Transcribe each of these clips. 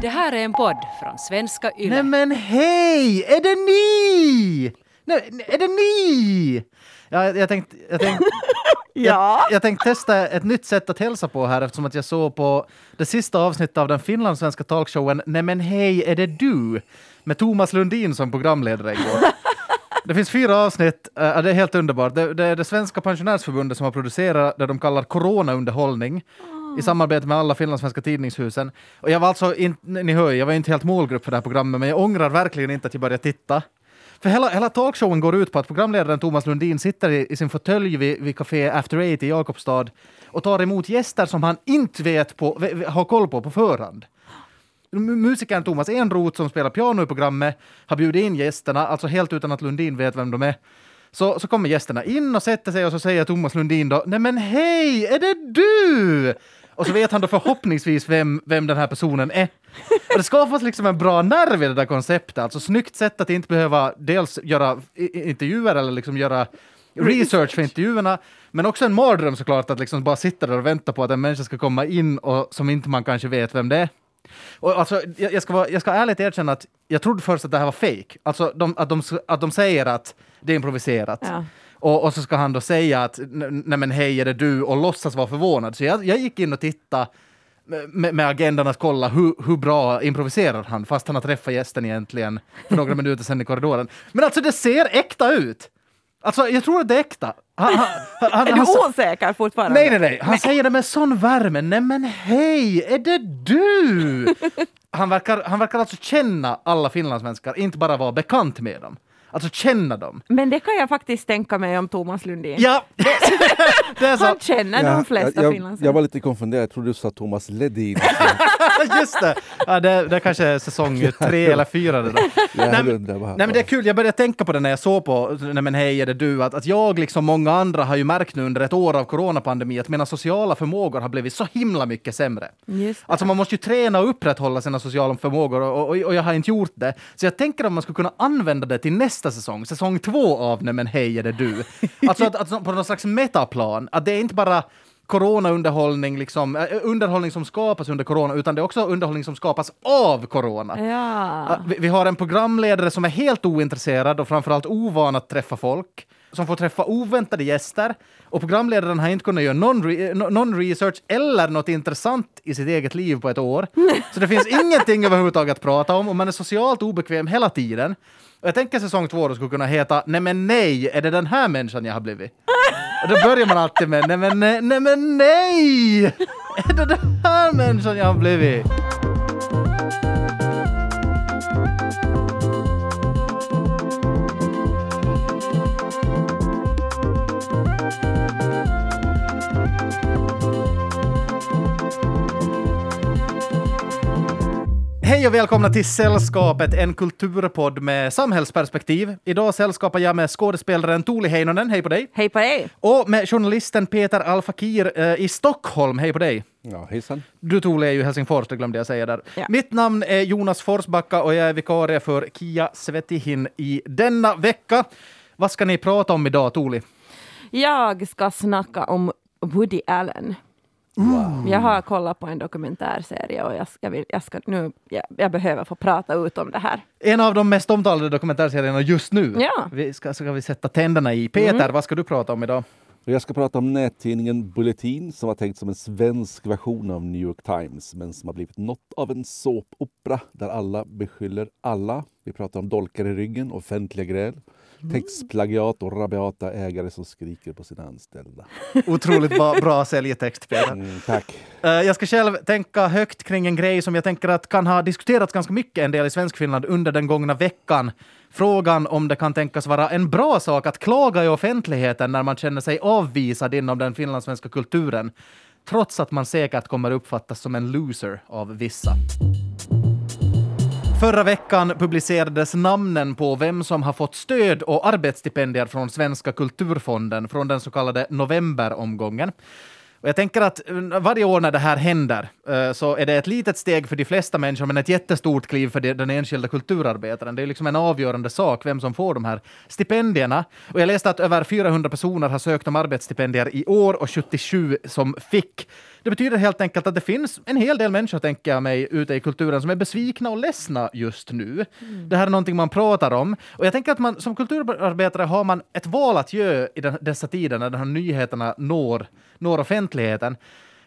Det här är en podd från svenska YLE. Nej men hej! Är det ni? Nej, är det ni? Ja, jag tänkte... Jag tänkte Ja. Jag, jag tänkte testa ett nytt sätt att hälsa på här eftersom att jag såg på det sista avsnittet av den finlandssvenska talkshowen Nej men hej, är det du? Med Thomas Lundin som programledare igår. Det finns fyra avsnitt, uh, det är helt underbart. Det, det är det svenska pensionärsförbundet som har producerat det de kallar coronaunderhållning i samarbete med alla finlandssvenska tidningshusen. Och jag var alltså, in, ni hör ju, jag var inte helt målgrupp för det här programmet, men jag ångrar verkligen inte att jag började titta. För hela, hela talkshowen går ut på att programledaren Thomas Lundin sitter i, i sin fåtölj vid, vid Café After Eight i Jakobstad och tar emot gäster som han inte vet på, har koll på på förhand. Musikern Thomas Enroth som spelar piano i programmet har bjudit in gästerna, alltså helt utan att Lundin vet vem de är. Så, så kommer gästerna in och sätter sig och så säger Thomas Lundin då Nej men hej, är det du? Och så vet han då förhoppningsvis vem, vem den här personen är. Och det skapas liksom en bra nerv i det där konceptet, alltså snyggt sätt att inte behöva dels göra intervjuer eller liksom göra research för intervjuerna, men också en mardröm såklart att liksom bara sitta där och vänta på att en människa ska komma in och som inte man kanske vet vem det är. Och alltså, jag, jag, ska vara, jag ska ärligt erkänna att jag trodde först att det här var fake. Alltså de, att, de, att de säger att det är improviserat. Ja. Och, och så ska han då säga att "N- nej men hej är det du och låtsas vara förvånad. Så jag, jag gick in och tittade med, med agendan att kolla hur, hur bra improviserar han fast han har träffat gästen egentligen för några minuter sedan i korridoren. Men alltså det ser äkta ut! Alltså jag tror att det är äkta. Han, han, han, Är han, du osäker fortfarande? Nej, nej, nej. Han säger det med sån värme. Nej men hej, är det du? Han verkar, han verkar alltså känna alla finlandssvenskar, inte bara vara bekant med dem. Alltså känna dem. Men det kan jag faktiskt tänka mig om Thomas Lundin. Ja! det är så. Han känner de flesta jag, jag, finlandssvenskar. jag var lite konfunderad, jag trodde du sa Thomas Ledin. Just det! Ja, det, det kanske är säsong tre eller fyra det där. Jag Nej, men- Nej men det är kul, jag började tänka på det när jag såg på Nej men hej är det du, att, att jag liksom många andra har ju märkt nu under ett år av coronapandemi att mina sociala förmågor har blivit så himla mycket sämre. Just det. Alltså man måste ju träna och upprätthålla sina sociala förmågor och, och, och jag har inte gjort det. Så jag tänker att man skulle kunna använda det till nästa säsong, säsong två av Nej men hej är det du. Alltså att, att på någon slags metaplan, att det är inte bara coronaunderhållning, liksom, eh, underhållning som skapas under corona, utan det är också underhållning som skapas av corona. Ja. Ja, Vi, vi har en programledare som är helt ointresserad och framförallt ovan att träffa folk, som får träffa oväntade gäster. Och programledaren har inte kunnat göra någon, re, no- någon research eller något intressant i sitt eget liv på ett år. Så det finns ingenting överhuvudtaget att prata om och man är socialt obekväm hela tiden. Och jag tänker säsong två skulle kunna heta Nej men nej, är det den här människan jag har blivit? Och då börjar man alltid med Nej men nej, nej men nej! Är det den här människan jag har blivit? Hej och välkomna till Sällskapet, en kulturpodd med samhällsperspektiv. Idag sällskapar jag med skådespelaren Tuuli Heinonen, hej på dig. Hej på dig! Och med journalisten Peter Alfakir eh, i Stockholm, hej på dig. Ja, hejsan. Du Tuuli är ju Helsingfors, det glömde jag säga där. Ja. Mitt namn är Jonas Forsbacka och jag är vikarie för Kia Svetihin i denna vecka. Vad ska ni prata om idag, Tuuli? Jag ska snacka om Woody Allen. Jag har kollat på en dokumentärserie och jag, ska, vill- jag, ska nu, jag, jag behöver få prata ut om det här. En av de mest omtalade dokumentärserierna just nu. Ja. Vi ska, ska vi sätta tänderna i. Peter, vad ska du prata om idag? Jag ska prata om nättidningen Bulletin som var tänkt som en svensk version av New York Times men som har blivit något av en såpopera där alla beskyller alla. Vi pratar om dolkar i ryggen, offentliga gräl, textplagiat och rabiata ägare som skriker på sina anställda. Otroligt bra, bra säljtext, Peter. Mm, tack. Eh, jag ska själv tänka högt kring en grej som jag tänker att kan ha diskuterats ganska mycket en del i Svenskfinland under den gångna veckan. Frågan om det kan tänkas vara en bra sak att klaga i offentligheten när man känner sig avvisad inom den finlandssvenska kulturen, trots att man säkert kommer uppfattas som en loser av vissa. Förra veckan publicerades namnen på vem som har fått stöd och arbetsstipendier från Svenska kulturfonden från den så kallade novemberomgången. Och jag tänker att eh, varje år när det här händer eh, så är det ett litet steg för de flesta människor men ett jättestort kliv för den enskilda kulturarbetaren. Det är liksom en avgörande sak vem som får de här stipendierna. Och jag läste att över 400 personer har sökt om arbetsstipendier i år och 77 som fick. Det betyder helt enkelt att det finns en hel del människor, tänker jag mig, ute i kulturen som är besvikna och ledsna just nu. Det här är någonting man pratar om. Och jag tänker att man som kulturarbetare har man ett val att göra i den, dessa tider när de här nyheterna når, når offentligheten.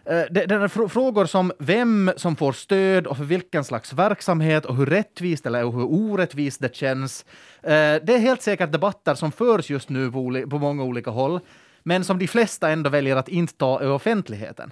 Eh, Det, det är fr- frågor som vem som får stöd och för vilken slags verksamhet och hur rättvist eller hur orättvist det känns. Eh, Det är helt säkert debatter som förs just nu på många olika håll, men som de flesta ändå väljer att inte ta i offentligheten.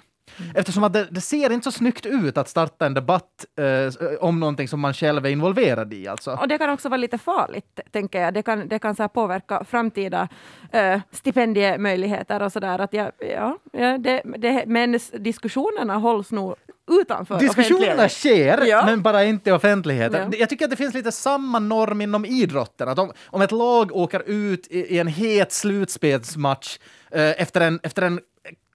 Eftersom att det, det ser inte så snyggt ut att starta en debatt eh, om någonting som man själv är involverad i. Alltså. Och det kan också vara lite farligt, tänker jag. Det kan, det kan så påverka framtida eh, stipendiemöjligheter och sådär. Att jag, ja, ja, det, det, men diskussionerna hålls nog utanför Diskussionerna sker, Ja. men bara inte i offentligheten. Ja. Jag tycker att det finns lite samma norm inom idrotten. Att om, om ett lag åker ut i, i en het slutspelsmatch eh, efter, en, efter en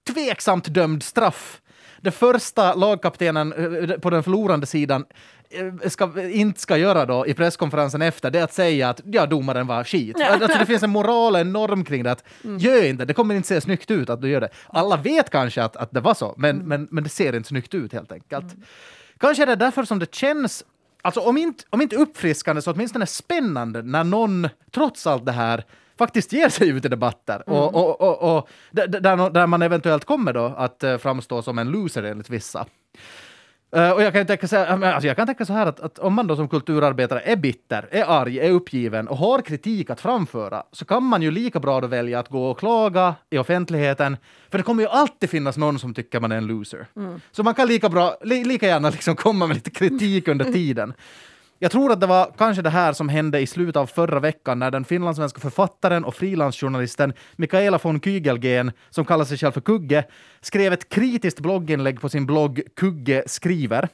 tveksamt dömd straff, det första lagkaptenen eh, på den förlorande sidan eh, ska, inte ska göra då i presskonferensen efter, det är att säga att ja, domaren var skit. Ja. Alltså, det finns en moral och en norm kring det. Att, Gör inte, det kommer inte se snyggt ut att du gör det. Alla vet kanske att, att det var så, men, men, men det ser inte snyggt ut helt enkelt. Kanske är det därför som det känns, alltså om inte, om inte uppfriskande så åtminstone spännande när någon, trots allt det här, faktiskt ger sig ut i debatter och, och, och, och där, där, man eventuellt kommer då att eh, framstå som en loser enligt vissa. Eh, och jag kan, tänka så här, alltså jag kan tänka så här att, att om man då som kulturarbetare är bitter, är arg, är uppgiven och har kritik att framföra så kan man ju lika bra då välja att gå och klaga i offentligheten för det kommer ju alltid finnas någon som tycker man är en loser. Så man kan lika, bra, li, lika gärna liksom komma med lite kritik under tiden. Jag tror att det var kanske det här som hände i slutet av förra veckan när den finlandssvenska författaren och frilansjournalisten Mikaela von Kygelgren, som kallar sig själv för Kugge, skrev ett kritiskt blogginlägg på sin blogg Kugge skriver.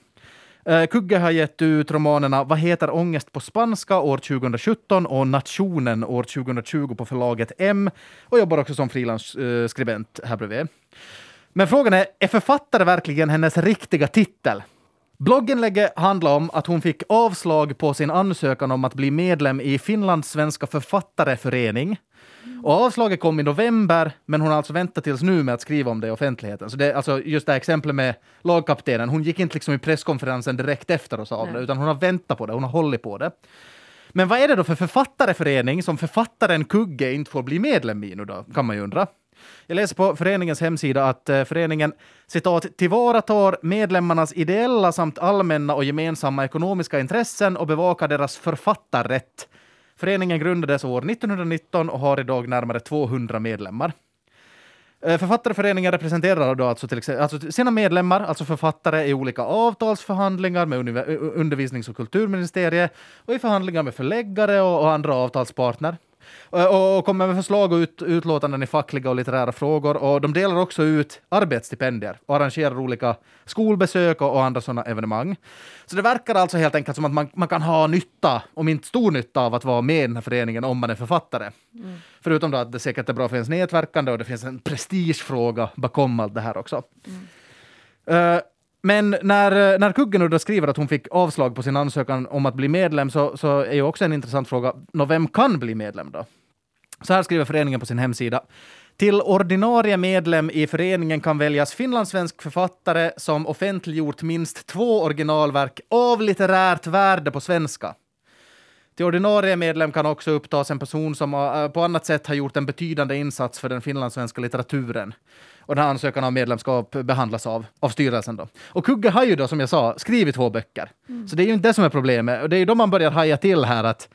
Eh, Kugge har gett ut romanerna Vad heter ångest på spanska år 2017 och Nationen år 2020 på förlaget M och jobbar också som frilansskribent här bredvid. Men frågan är, är författare verkligen hennes riktiga titel? Blogginlägget handlar om att hon fick avslag på sin ansökan om att bli medlem i Finlands svenska författareförening. Och avslaget kom i november, men hon har alltså väntat tills nu med att skriva om det i offentligheten. Så det alltså just det här exemplet med lagkaptenen. Hon gick inte liksom i presskonferensen direkt efter och sa det, utan hon har väntat på det, hon har hållit på det. Men vad är det då för författareförening som författaren Kugge inte får bli medlem i nu då, kan man ju undra. Jag läser på föreningens hemsida att eh, föreningen citat, tillvaratar medlemmarnas ideella samt allmänna och gemensamma ekonomiska intressen och bevakar deras författarrätt. Föreningen grundades år 1919 och har idag närmare 200 medlemmar. Eh, författarföreningen representerar då alltså, till exempel, alltså sina medlemmar, alltså författare, i olika avtalsförhandlingar med undervisnings och kulturministeriet och i förhandlingar med förläggare och, och andra avtalspartner. Och, och, kommer med förslag och ut, utlåtanden i fackliga och litterära frågor. Och de delar också ut arbetsstipendier och arrangerar olika skolbesök och, och andra sådana evenemang. Så det verkar alltså helt enkelt som att man, man kan ha nytta, om inte stor nytta, av att vara med i den här föreningen om man är författare. Förutom då att det säkert är bra för ens nätverkande och det finns en prestigefråga bakom allt det här också. Eh, men när, eh, när Kuggen då skriver att hon fick avslag på sin ansökan om att bli medlem så, så är ju också en intressant fråga, nå, vem kan bli medlem då? Så här skriver föreningen på sin hemsida. Till ordinarie medlem i föreningen kan väljas finlandssvensk författare som offentliggjort minst två originalverk av litterärt värde på svenska. Till ordinarie medlem kan också upptas en person som eh, på annat sätt har gjort en betydande insats för den finlandssvenska litteraturen. Och den här ansökan om medlemskap behandlas av, av styrelsen. Då. Och Kugge har ju då, som jag sa, skrivit två böcker. Så det är ju inte det som är problemet. Och det är ju då man börjar haja till här att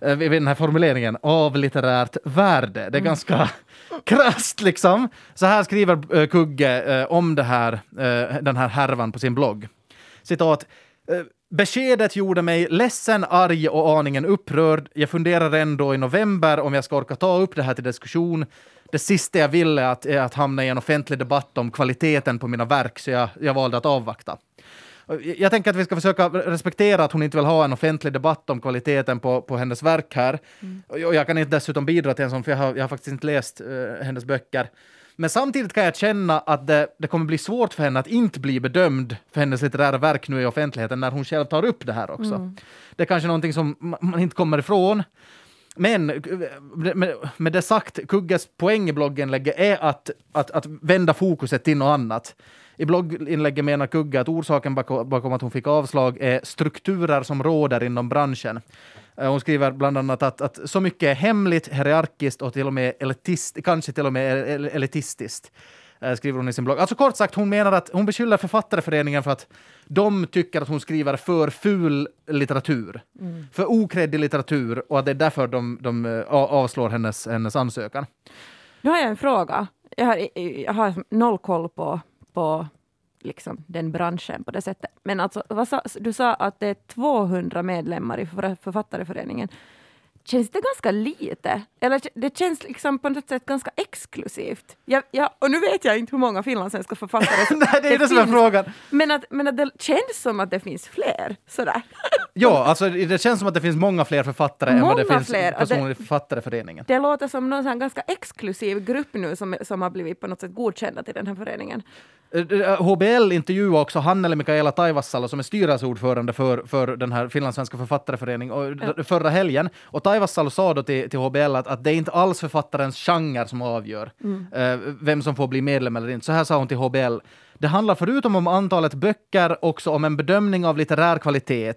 eh, vid den här formuleringen, av litterärt värde. Det är ganska krasst liksom. Så här skriver eh, Kugge eh, om det här, den här härvan på sin blogg. Citat. Beskedet gjorde mig ledsen, arg och aningen upprörd. Jag funderar ändå i november om jag ska orka ta upp det här till diskussion. Det sista jag ville att, är att hamna i en offentlig debatt om kvaliteten på mina verk, så jag, jag valde att avvakta. Jag- tänker att vi ska försöka respektera att hon inte vill ha en offentlig debatt om kvaliteten på, på hennes verk här. Och jag- kan inte dessutom bidra till en sån, för jag har, jag har faktiskt inte läst eh, hennes böcker. Men samtidigt kan jag känna att det, det kommer bli svårt för henne att inte bli bedömd för hennes litterära verk nu i offentligheten när hon själv tar upp det här också. Det är kanske någonting som ma- man inte kommer ifrån. Men med, med det sagt, Kugges poäng i blogginlägget är att, att, att vända fokuset till något annat. I blogginlägget menar Kugge att orsaken bakom, att hon fick avslag är strukturer som råder inom branschen. Eh, hon skriver bland annat att, att så mycket är hemligt, hierarkiskt och till och med elitist, kanske till och med elitistiskt eh, Skriver hon i sin blogg. Alltså kort sagt, hon menar att hon beskyller Författareföreningen för att de tycker att hon skriver för ful litteratur. För okreddig litteratur och att det är därför de, de eh, avslår hennes, hennes ansökan. Nu har jag en fråga. Jag har, jag har noll koll på, på liksom den branschen på det sättet. Men alltså, sa, du sa att det är 200 medlemmar i Förfa- Författareföreningen. Känns det ganska lite? Eller det känns liksom på något sätt ganska exklusivt. Jag, jag, och nu vet jag inte hur många finlandssvenska författare som Nej, det är det som är finns. frågan. Men att, men att det känns som att det finns fler. Sådär. Ja, alltså det känns som att det finns många fler författare än vad det Många finns fler. personer i Författareföreningen. Det låter som någon ganska exklusiv grupp nu som, som har blivit på något sätt godkända till den här föreningen. Eh, HBL intervjuade också Hannele Mikaela Taivassalo som är styrelseordförande för, för den här finlandssvenska författareföreningen och, förra helgen. Och Taivassalo sa då till, till HBL att, att det är inte alls författarens genre som avgör eh, vem som får bli medlem eller inte. Så här sa hon till HBL. Det handlar förutom om antalet böcker också om en bedömning av litterär kvalitet.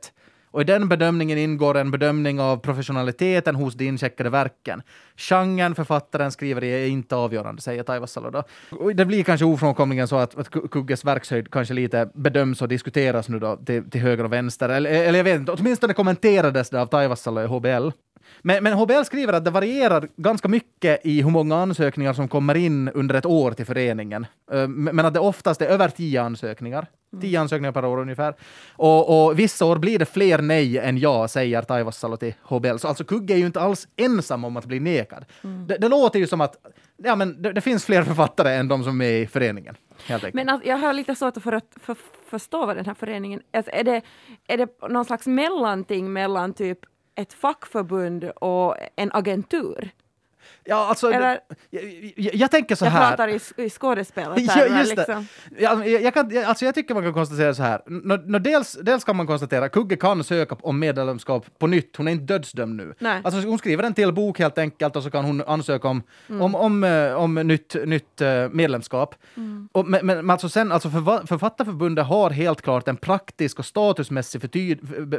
Och i den bedömningen ingår en bedömning av professionaliteten hos de incheckade verken. Genren författaren skriver i är inte avgörande, säger Taivassalo då. Och det blir kanske ofrånkomligen så att, att Ku- Kugges verkshöjd kanske lite bedöms och diskuteras nu då till, till höger och vänster. Eller, eller jag vet inte, åtminstone kommenterades det av Taivassalo i HBL. Men, men HBL skriver att det varierar ganska mycket i hur många ansökningar som kommer in under ett år till föreningen. Eh, Men att det oftast är över tio ansökningar. Tio ansökningar per år ungefär. Och, och vissa år blir det fler nej än ja, säger Taivassalo till HBL. Så alltså Kugge är ju inte alls ensam om att bli nekad. Det, det låter ju som att ja, men det, det finns fler författare än de som är med i föreningen. Men alltså, jag har lite svårt att för, för, förstå vad den här föreningen... Alltså, är, det, är det någon slags mellanting mellan typ ett fackförbund och en agentur? Ja, alltså, Eller- jag, jag, jag tänker så jag här. pratar i, i skådespelet. Ja, här, men just liksom. Ja, jag, jag, kan, jag, alltså jag tycker man kan konstatera så här. Nå, nå, dels, dels kan man konstatera att Kugge kan söka om medlemskap på nytt. Hon är inte dödsdömd nu. Nej. Alltså hon skriver en till bok helt enkelt och så kan hon ansöka om, om, om, eh, om nytt, nytt eh, medlemskap. Och, men, men alltså sen, alltså Författarförbundet har helt klart en praktisk och statusmässig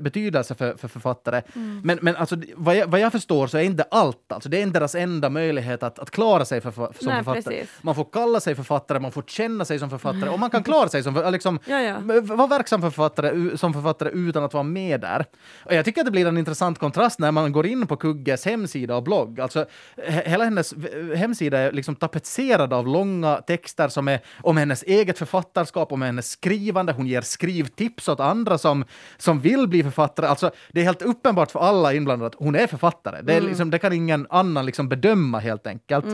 betydelse för, för författare. Men, men alltså, vad, jag, vad jag förstår så är inte allt. Alltså, det är inte deras enda möjlighet att, att klara sig för, för, som Nej, författare. precis. Man får kalla sig författare, man får känna sig som författare och man kan klara sig som liksom, Ja, ja. vara verksam författare, som författare utan att vara med där. Och jag tycker att det blir en intressant kontrast när man går in på Kugges hemsida och blogg. Alltså, he- hela hennes hemsida är liksom tapetserad av långa texter som är om hennes eget författarskap, om hennes skrivande. Hon ger skrivtips åt andra som, som vill bli författare. Alltså, det är helt uppenbart för alla inblandade att hon är författare. Det, är liksom, det kan ingen annan liksom bedöma helt enkelt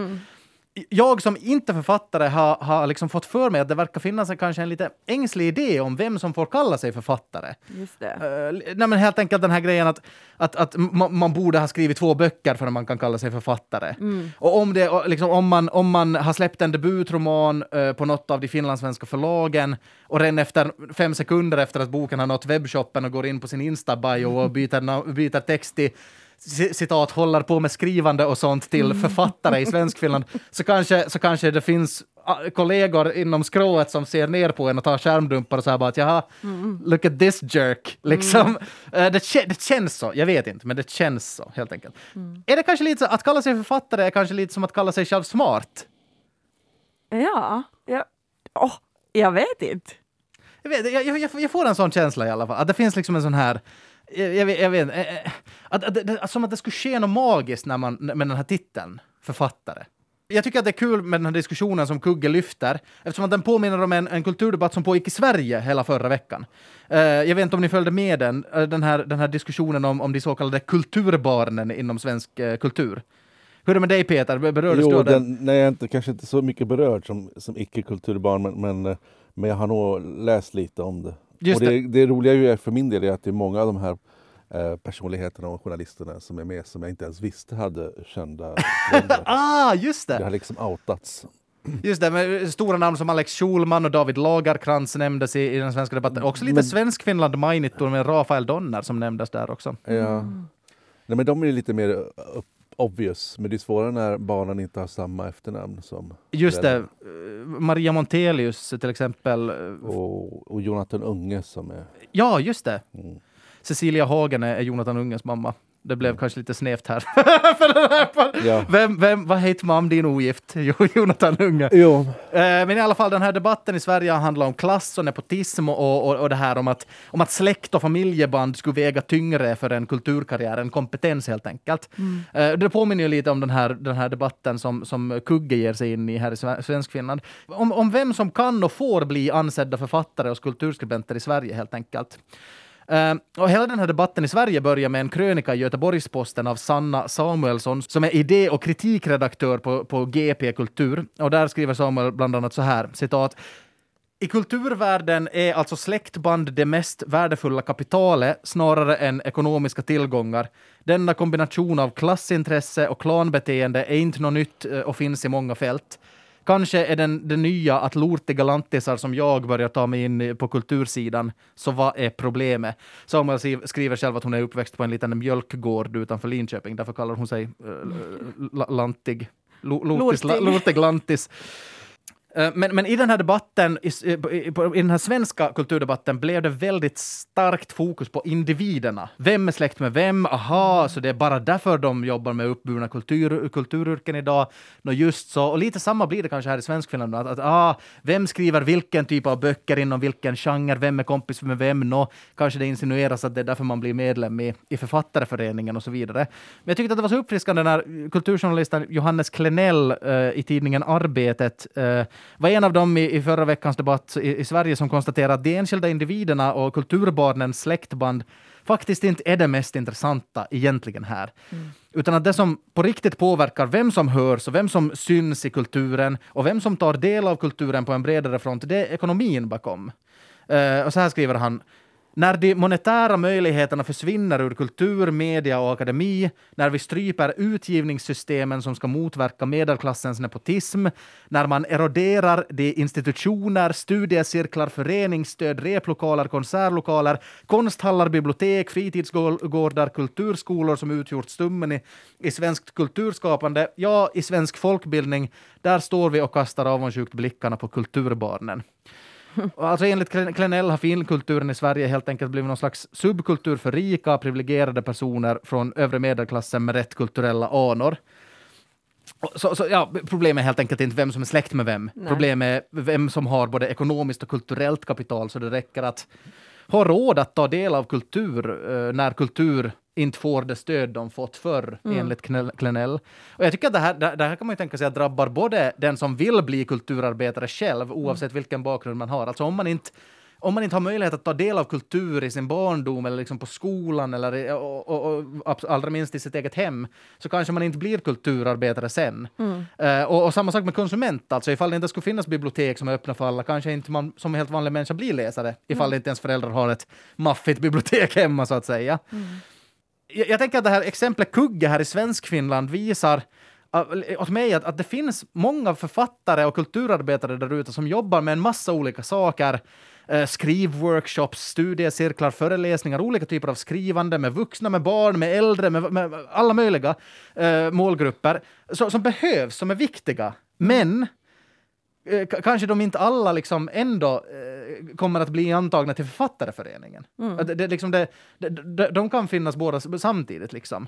jag som inte författare har, har liksom fått för mig att det verkar finnas en, kanske en lite ängslig idé om vem som får kalla sig författare. Just det. Uh, nej men helt enkelt den här grejen att, att, att ma- man borde ha skrivit två böcker för att man kan kalla sig författare. Och om, det, liksom, om, man, om man har släppt en debutroman eh, på något av de finlandssvenska förlagen och redan efter fem sekunder efter att boken har nått webbshoppen och går in på sin Insta-bio och byter, byter text till citat, håller på med skrivande och sånt till författare i Svenskfinland, så kanske, så kanske det finns ah, kollegor inom skrået som ser ner på en och tar skärmdumpar och säger bara att jaha, look at this jerk, liksom. Eh, det, det känns så, jag vet inte, men det känns så helt enkelt. Är det kanske lite så, att kalla sig författare är kanske lite som att kalla sig själv smart? Ja, ja. Åh, jag vet inte. Jag, vet, jag, jag, jag får en sån känsla i alla fall, att det finns liksom en sån här jag, vet- jag vet, eh, eh, att, att, det- som att det skulle ske något magiskt när man, med den här titeln, författare. Jag tycker att det är kul med den här diskussionen som Kugge lyfter, eftersom att den påminner om en, en kulturdebatt som pågick i Sverige hela förra veckan. Eh, jag vet inte om ni följde med den, den, här, den här diskussionen om, om de så kallade kulturbarnen inom svensk eh, kultur. Hur är det med dig Peter, berördes du av den? nej, jag är inte, kanske inte så mycket berörd som, som icke-kulturbarn men, men, men jag har nog läst lite om det. Just och det, det roliga ju är för min del är att det är många av de här eh, personligheterna och journalisterna som är med som jag inte ens visste hade kända. Ah, just Det det! har liksom outats. Just det, med stora namn som Alex Schulman och David Lagerkrantz nämndes i, i den svenska debatten. Också lite Men- svensk-Finland mainittor med Rafael Donner som nämndes där också. Ja. Nej, men de är lite mer upp, obvious, men det är svårare när barnen inte har samma efternamn som Just det. Eh, Maria Montelius till exempel. eh, Och, och Jonathan Unge som är... Ja, just det. Mm. Cecilia Hagen är är Jonathan Unges mamma. Det blev Mm. kanske lite snävt här. För den här- Ja. vem, vem, vad heter mam din ogift? Jo, Jonathan Unge. Jo, Eh, Men i alla fall, den här debatten i Sverige handlar om klass och nepotism och, och, och det här om att, om att släkt och familjeband skulle väga tyngre för en kulturkarriär, en kompetens helt enkelt. Eh, Det påminner ju lite om den här, den här debatten som, som Kugge ger sig in i här i Sve- Svenskfinland. Om, om vem som kan och får bli ansedda författare och kulturskribenter i Sverige helt enkelt. Ehm, och hela den här debatten i Sverige börjar med en krönika i Göteborgs-Posten av Sanna Samuelsson som är idé och kritikredaktör på, på GP Kultur. Och där skriver Samuel bland annat så här, citat. I kulturvärlden är alltså släktband det mest värdefulla kapitalet snarare än ekonomiska tillgångar. Denna kombination av klassintresse och klanbeteende är inte något nytt eh, och finns i många fält. Kanske är den det nya att lortiga lantisar som jag börjar ta mig in på kultursidan. Så vad är problemet? Samuel skriv- skriver själv att hon är uppväxt på en liten mjölkgård utanför Linköping. Därför kallar hon sig la- lantig. Lo- Lortis, lortig lantis. Eh, men, men i den här debatten, i, eh, i, i den här svenska kulturdebatten, blev det väldigt starkt fokus på individerna. Vem är släkt med vem? Aha, så det är bara därför de jobbar med uppburna kultur, kulturyrken idag. Nå just så. Och lite samma blir det kanske här i Svenskfinland. Att, att, ah, vem skriver vilken typ av böcker inom vilken genre? Vem är kompis med vem? Nå, kanske det insinueras att det är därför man blir medlem i, i författareföreningen och så vidare. Men jag tyckte att det var så uppfriskande när kulturjournalisten Johannes Klenell eh, i tidningen Arbetet eh, var en av dem i, i förra veckans debatt i, i Sverige som konstaterade att de enskilda individerna och kulturbarnens släktband faktiskt inte är det mest intressanta egentligen här. Utan att det som på riktigt påverkar vem som hörs och vem som syns i kulturen och vem som tar del av kulturen på en bredare front, det är ekonomin bakom. Eh, och så här skriver han. När de monetära möjligheterna försvinner ur kultur, media och akademi, när vi stryper utgivningssystemen som ska motverka medelklassens nepotism, när man eroderar de institutioner, studiecirklar, föreningsstöd, replokaler, konsertlokaler, konsthallar, bibliotek, fritidsgårdar, kulturskolor som utgjort stummen i, i svenskt kulturskapande, ja, i svensk folkbildning, där står vi och kastar avundsjukt blickarna på kulturbarnen. Alltså enligt Klen- Klenell har finkulturen i Sverige helt enkelt blivit någon slags subkultur för rika, privilegierade personer från övre medelklassen med rätt kulturella anor. Så, så, ja, problemet är helt enkelt inte vem som är släkt med vem. Nej. Problemet är vem som har både ekonomiskt och kulturellt kapital så det räcker att ha råd att ta del av kultur eh, när kultur inte får det stöd de fått förr, enligt Knell- Klenell. Och jag tycker att det här, det, det här kan man ju tänka sig att drabbar både den som vill bli kulturarbetare själv, oavsett vilken bakgrund man har. Alltså om man inte om man inte har möjlighet att ta del av kultur i sin barndom eller liksom på skolan eller och, och, och allra minst i sitt eget hem, så kanske man inte blir kulturarbetare sen. Eh, och, och samma sak med konsument, alltså ifall det inte skulle finnas bibliotek som är öppna för alla, kanske inte man som helt vanlig människa blir läsare, ifall inte ens föräldrar har ett maffigt bibliotek hemma så att säga. Jag, jag tänker att det här exemplet Kugge här i Svenskfinland visar åt mig att, att det finns många författare och kulturarbetare där ute som jobbar med en massa olika saker. Eh, skrivworkshops, studiecirklar, föreläsningar, olika typer av skrivande med vuxna, med barn, med äldre, med, med alla möjliga eh, målgrupper så, som behövs, som är viktiga. Men kanske de inte alla liksom ändå eh, kommer att bli antagna till författareföreningen. Att Det, det, liksom det, det, de, kan finnas båda samtidigt. Liksom.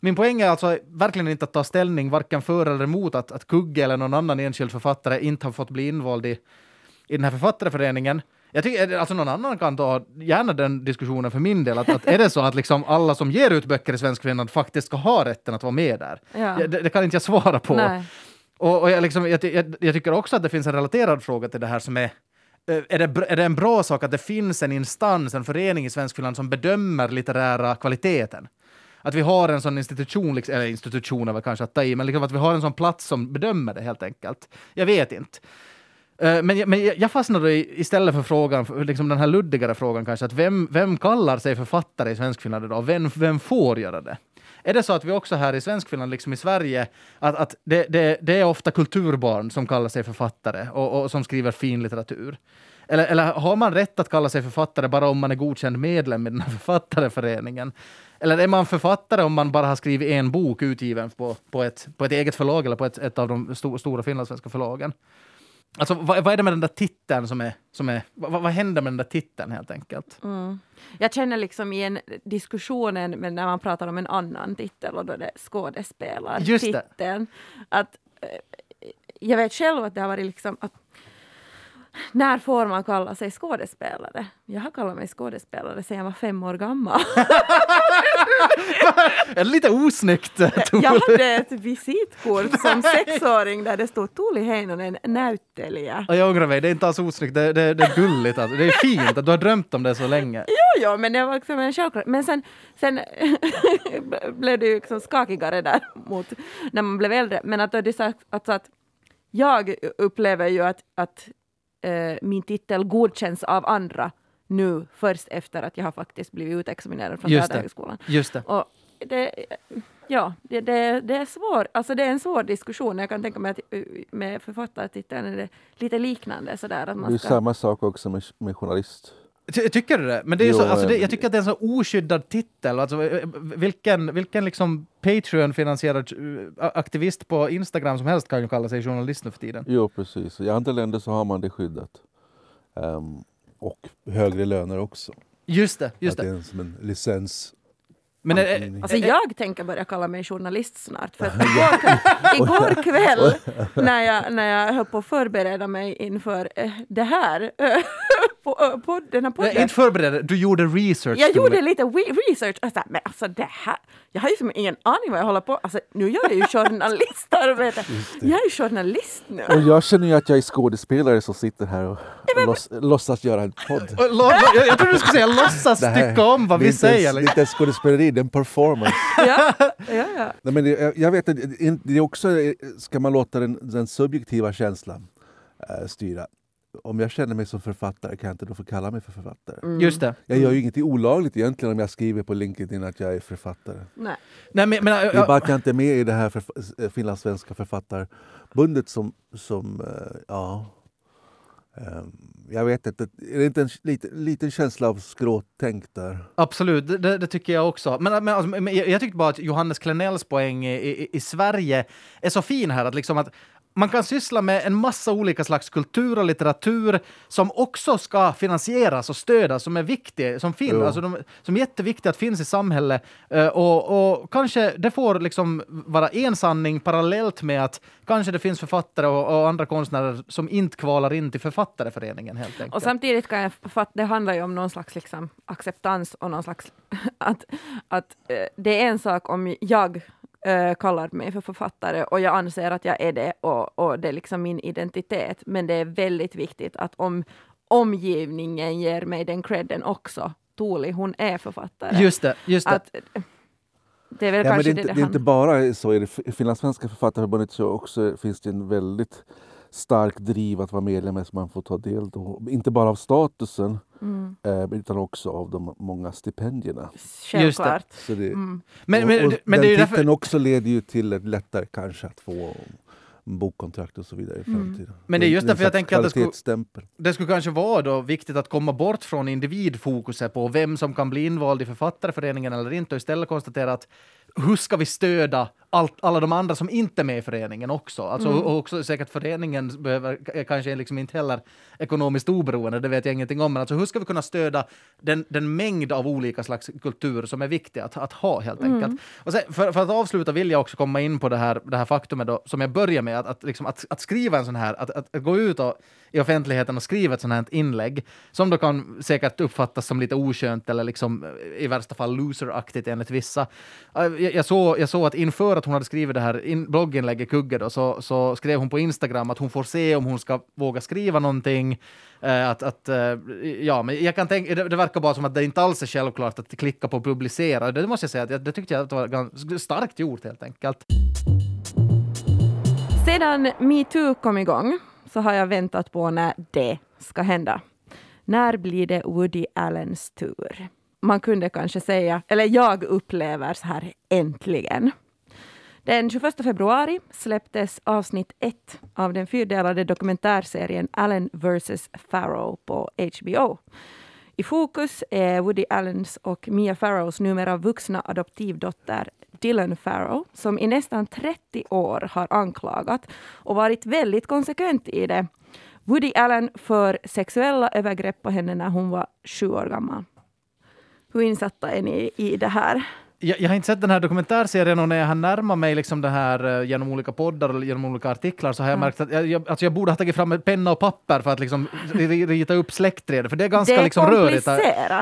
Min poäng är alltså verkligen inte att ta ställning varken för eller emot att, att Kugge eller någon annan enskild författare inte har fått bli invald i, i den här författareföreningen. Jag tycker, alltså någon annan kan ta gärna den diskussionen för min del. Att, att är det så att liksom alla som ger ut böcker i Svensk Finland faktiskt ska ha rätten att vara med där? Ja, det, det kan inte jag svara på. Nej. Och, och jag, liksom, jag, jag, jag tycker också att det finns en relaterad fråga till det här som är eh, är det, är det en bra sak att det finns en instans, en förening i Svenskfinland som bedömer litterära kvaliteten? Att vi har en sån institution, liksom, eller institution är väl kanske att ta i, men liksom att vi har en sån plats som bedömer det helt enkelt. Jag vet inte. Eh, men, jag- men jag fastnade i, istället för frågan, liksom den här luddigare frågan kanske, att vem, vem kallar sig författare i Svenskfinland idag? Vem, vem får göra det? Är det så att vi också här i Svenskfinland, liksom i Sverige, att, att det, det, det är ofta kulturbarn som kallar sig författare och, och som skriver fin litteratur? Eller, eller har man rätt att kalla sig författare bara om man är godkänd medlem i den här författareföreningen? Eller är man författare om man bara har skrivit en bok utgiven på, på, ett, på ett eget förlag eller på ett, ett av de sto, stora finlandssvenska förlagen? Alltså, vad, vad, är det med den där titeln som är... Som är vad, vad händer med den där titeln helt enkelt? Mm. Jag känner liksom i en diskussionen men när man pratar om en annan titel och då är det skådespelartiteln. Att, eh, jag vet själv att det har varit liksom att när får man kalla sig skådespelare? Jag har kallat mig skådespelare sedan jag var fem år gammal. är det lite osnyggt? jag hade ett visitkort som sexåring där det stod Tuuli Heinonen näyttelijä. Jag ångrar mig, det är inte alls osnyggt, det, det, det är gulligt. Alltså. Det är fint att du har drömt om det så länge. Jo, jo, men det var liksom en självklarhet. Men sen, sen blev det ju liksom skakigare där mot när man blev äldre. Men att det sagt alltså att jag upplever ju att, att eh, min titel godkänns av andra nu först efter att jag har faktiskt blivit utexaminerad från Teaterhögskolan. Just det. Och det, ja, det, det, det, är svår, alltså det är en svår diskussion. Jag kan tänka mig att eh, med författartiteln är det lite liknande. Sådär, att man det är ska... samma sak också med, med journalist. Ty, tycker du det? Men det är Jo, så, alltså det, eh, jag tycker att det är en så oskyddad titel. Alltså, eh, vilken vilken liksom Patreon-finansierad eh, aktivist på Instagram som helst kan ju kalla sig journalist nu för tiden. Jo, precis. I andra länder så har man det skyddat. Ehm, och högre löner också. Just det, just att det är som en licens. Men är, Alltså jag tänker börja kalla mig journalist snart. För att igår, kväll- igår kväll när jag, när jag höll på att förbereda mig inför eh, det här, eh, på, på den här Nej, podden. inte förberedd, du gjorde research. Jag gjorde lite research. Alltså, men alltså det här, jag har ju som ingen aning vad jag håller på Alltså nu gör jag ju journalistarbete. Jag är ju journalist nu. Och jag känner ju att jag är skådespelare som sitter här och låts, låtsas göra en podd. Jag, jag trodde du skulle säga låtsas här- tycka om vad vi inte säger. Det är inte skådespeleri, det är en performance. Ja, ja, ja. Nej, men det, jag- jag vet att det- det är också, ska man låta den, den subjektiva känslan eh, styra. Om jag känner mig som författare kan jag inte då få kalla mig för författare. Mm. Just det. Jag gör ju ingenting olagligt egentligen om jag skriver på LinkedIn att jag är författare. Nej. Nej, men, men, Det är bara att jag inte är med i det här förf- eh, finlandssvenska författarbundet som, som eh, ja... ehm, jag vet inte, är det inte en liten, liten känsla av skråtänk där? Absolut, det- det, det tycker jag också. Men, men, alltså, men jag, jag tyckte bara att Johannes Klenells poäng i, i, i Sverige är så fin här. Att liksom att man kan syssla med en massa olika slags kultur och litteratur som också ska finansieras och stödas, som är viktig, som finns, alltså de, som är jätteviktiga att finnas i samhället. Eh, och, och kanske det får liksom vara en sanning parallellt med att kanske det finns författare och, och andra konstnärer som inte kvalar in till författareföreningen helt enkelt. Och samtidigt kan jag fatta, det handlar ju om någon slags liksom acceptans och någon slags att, att eh, det är en sak om jag eh, kallar mig för författare och jag anser att jag är det och, och det är liksom min identitet. Men det är väldigt viktigt att om omgivningen ger mig den credden också. Tuuli, hon är författare. Just det, just det. att, eh, det är väl Ja, kanske det, är det inte, det det är inte handlar bara så. I finlandssvenska författarförbundet så också finns det en väldigt stark driv att vara medlem så man får ta del. Då, inte bara av statusen mm. eh, utan också av de många stipendierna. Självklart. Så det, Mm. Men, och, men, och men den det titeln därför... också leder ju till ett lättare kanske att få bokkontrakt och så vidare i Mm. framtiden. Men det är just en därför jag tänker att det skulle- det skulle kanske vara då viktigt att komma bort från individfokuset på vem som kan bli invald i författarföreningen eller inte och istället konstatera att hur ska vi stödja allt, alla de andra som inte är med i föreningen också? Alltså, Mm. och också säkert föreningen behöver är kanske liksom inte heller ekonomiskt oberoende, det vet jag ingenting om, men alltså hur ska vi kunna stödja den, den mängd av olika slags kultur som är viktig att, att ha helt enkelt? Mm. Och sen, för, för att avsluta vill jag också komma in på det här, det här faktumet då, som jag börjar med, att, att, liksom, att, att skriva en sån här, att, att, att gå ut och, i offentligheten och skriva ett sånt här inlägg, som då kan säkert uppfattas som lite oskönt eller liksom eh, i värsta fall loseraktigt enligt vissa. Jag, jag, såg, jag såg att inför att hon hade skrivit det här in, blogginlägget Kugge då, så, så skrev hon på Instagram att hon får se om hon ska våga skriva någonting. Eh, att, att, eh, ja, men jag kan tänka, det, det verkar bara som att det inte alls är självklart att klicka på publicera. Det måste jag säga, att det tyckte jag att det var ganska starkt gjort helt enkelt. Sedan metoo kom igång så har jag väntat på när det ska hända. När blir det Woody Allens tur? Man kunde kanske säga, eller jag upplever så här äntligen. Den 21 februari släpptes avsnitt ett av den fyrdelade dokumentärserien Allen vs. Farrow på HBO. I fokus är Woody Allens och Mia Farrows numera vuxna adoptivdotter Dylan Farrow, som i nästan 30 år har anklagat och varit väldigt konsekvent i det. Woody Allen för sexuella övergrepp på henne när hon var sju år gammal. Hur insatta är ni i det här? Jag, jag, har inte sett den här dokumentärserien och när jag har närmat mig liksom det här uh, genom olika poddar och genom olika artiklar så har jag märkt att jag, jag, alltså jag borde ha tagit fram en penna och papper för att liksom rita upp släktträdet, för det är ganska det är liksom rörigt.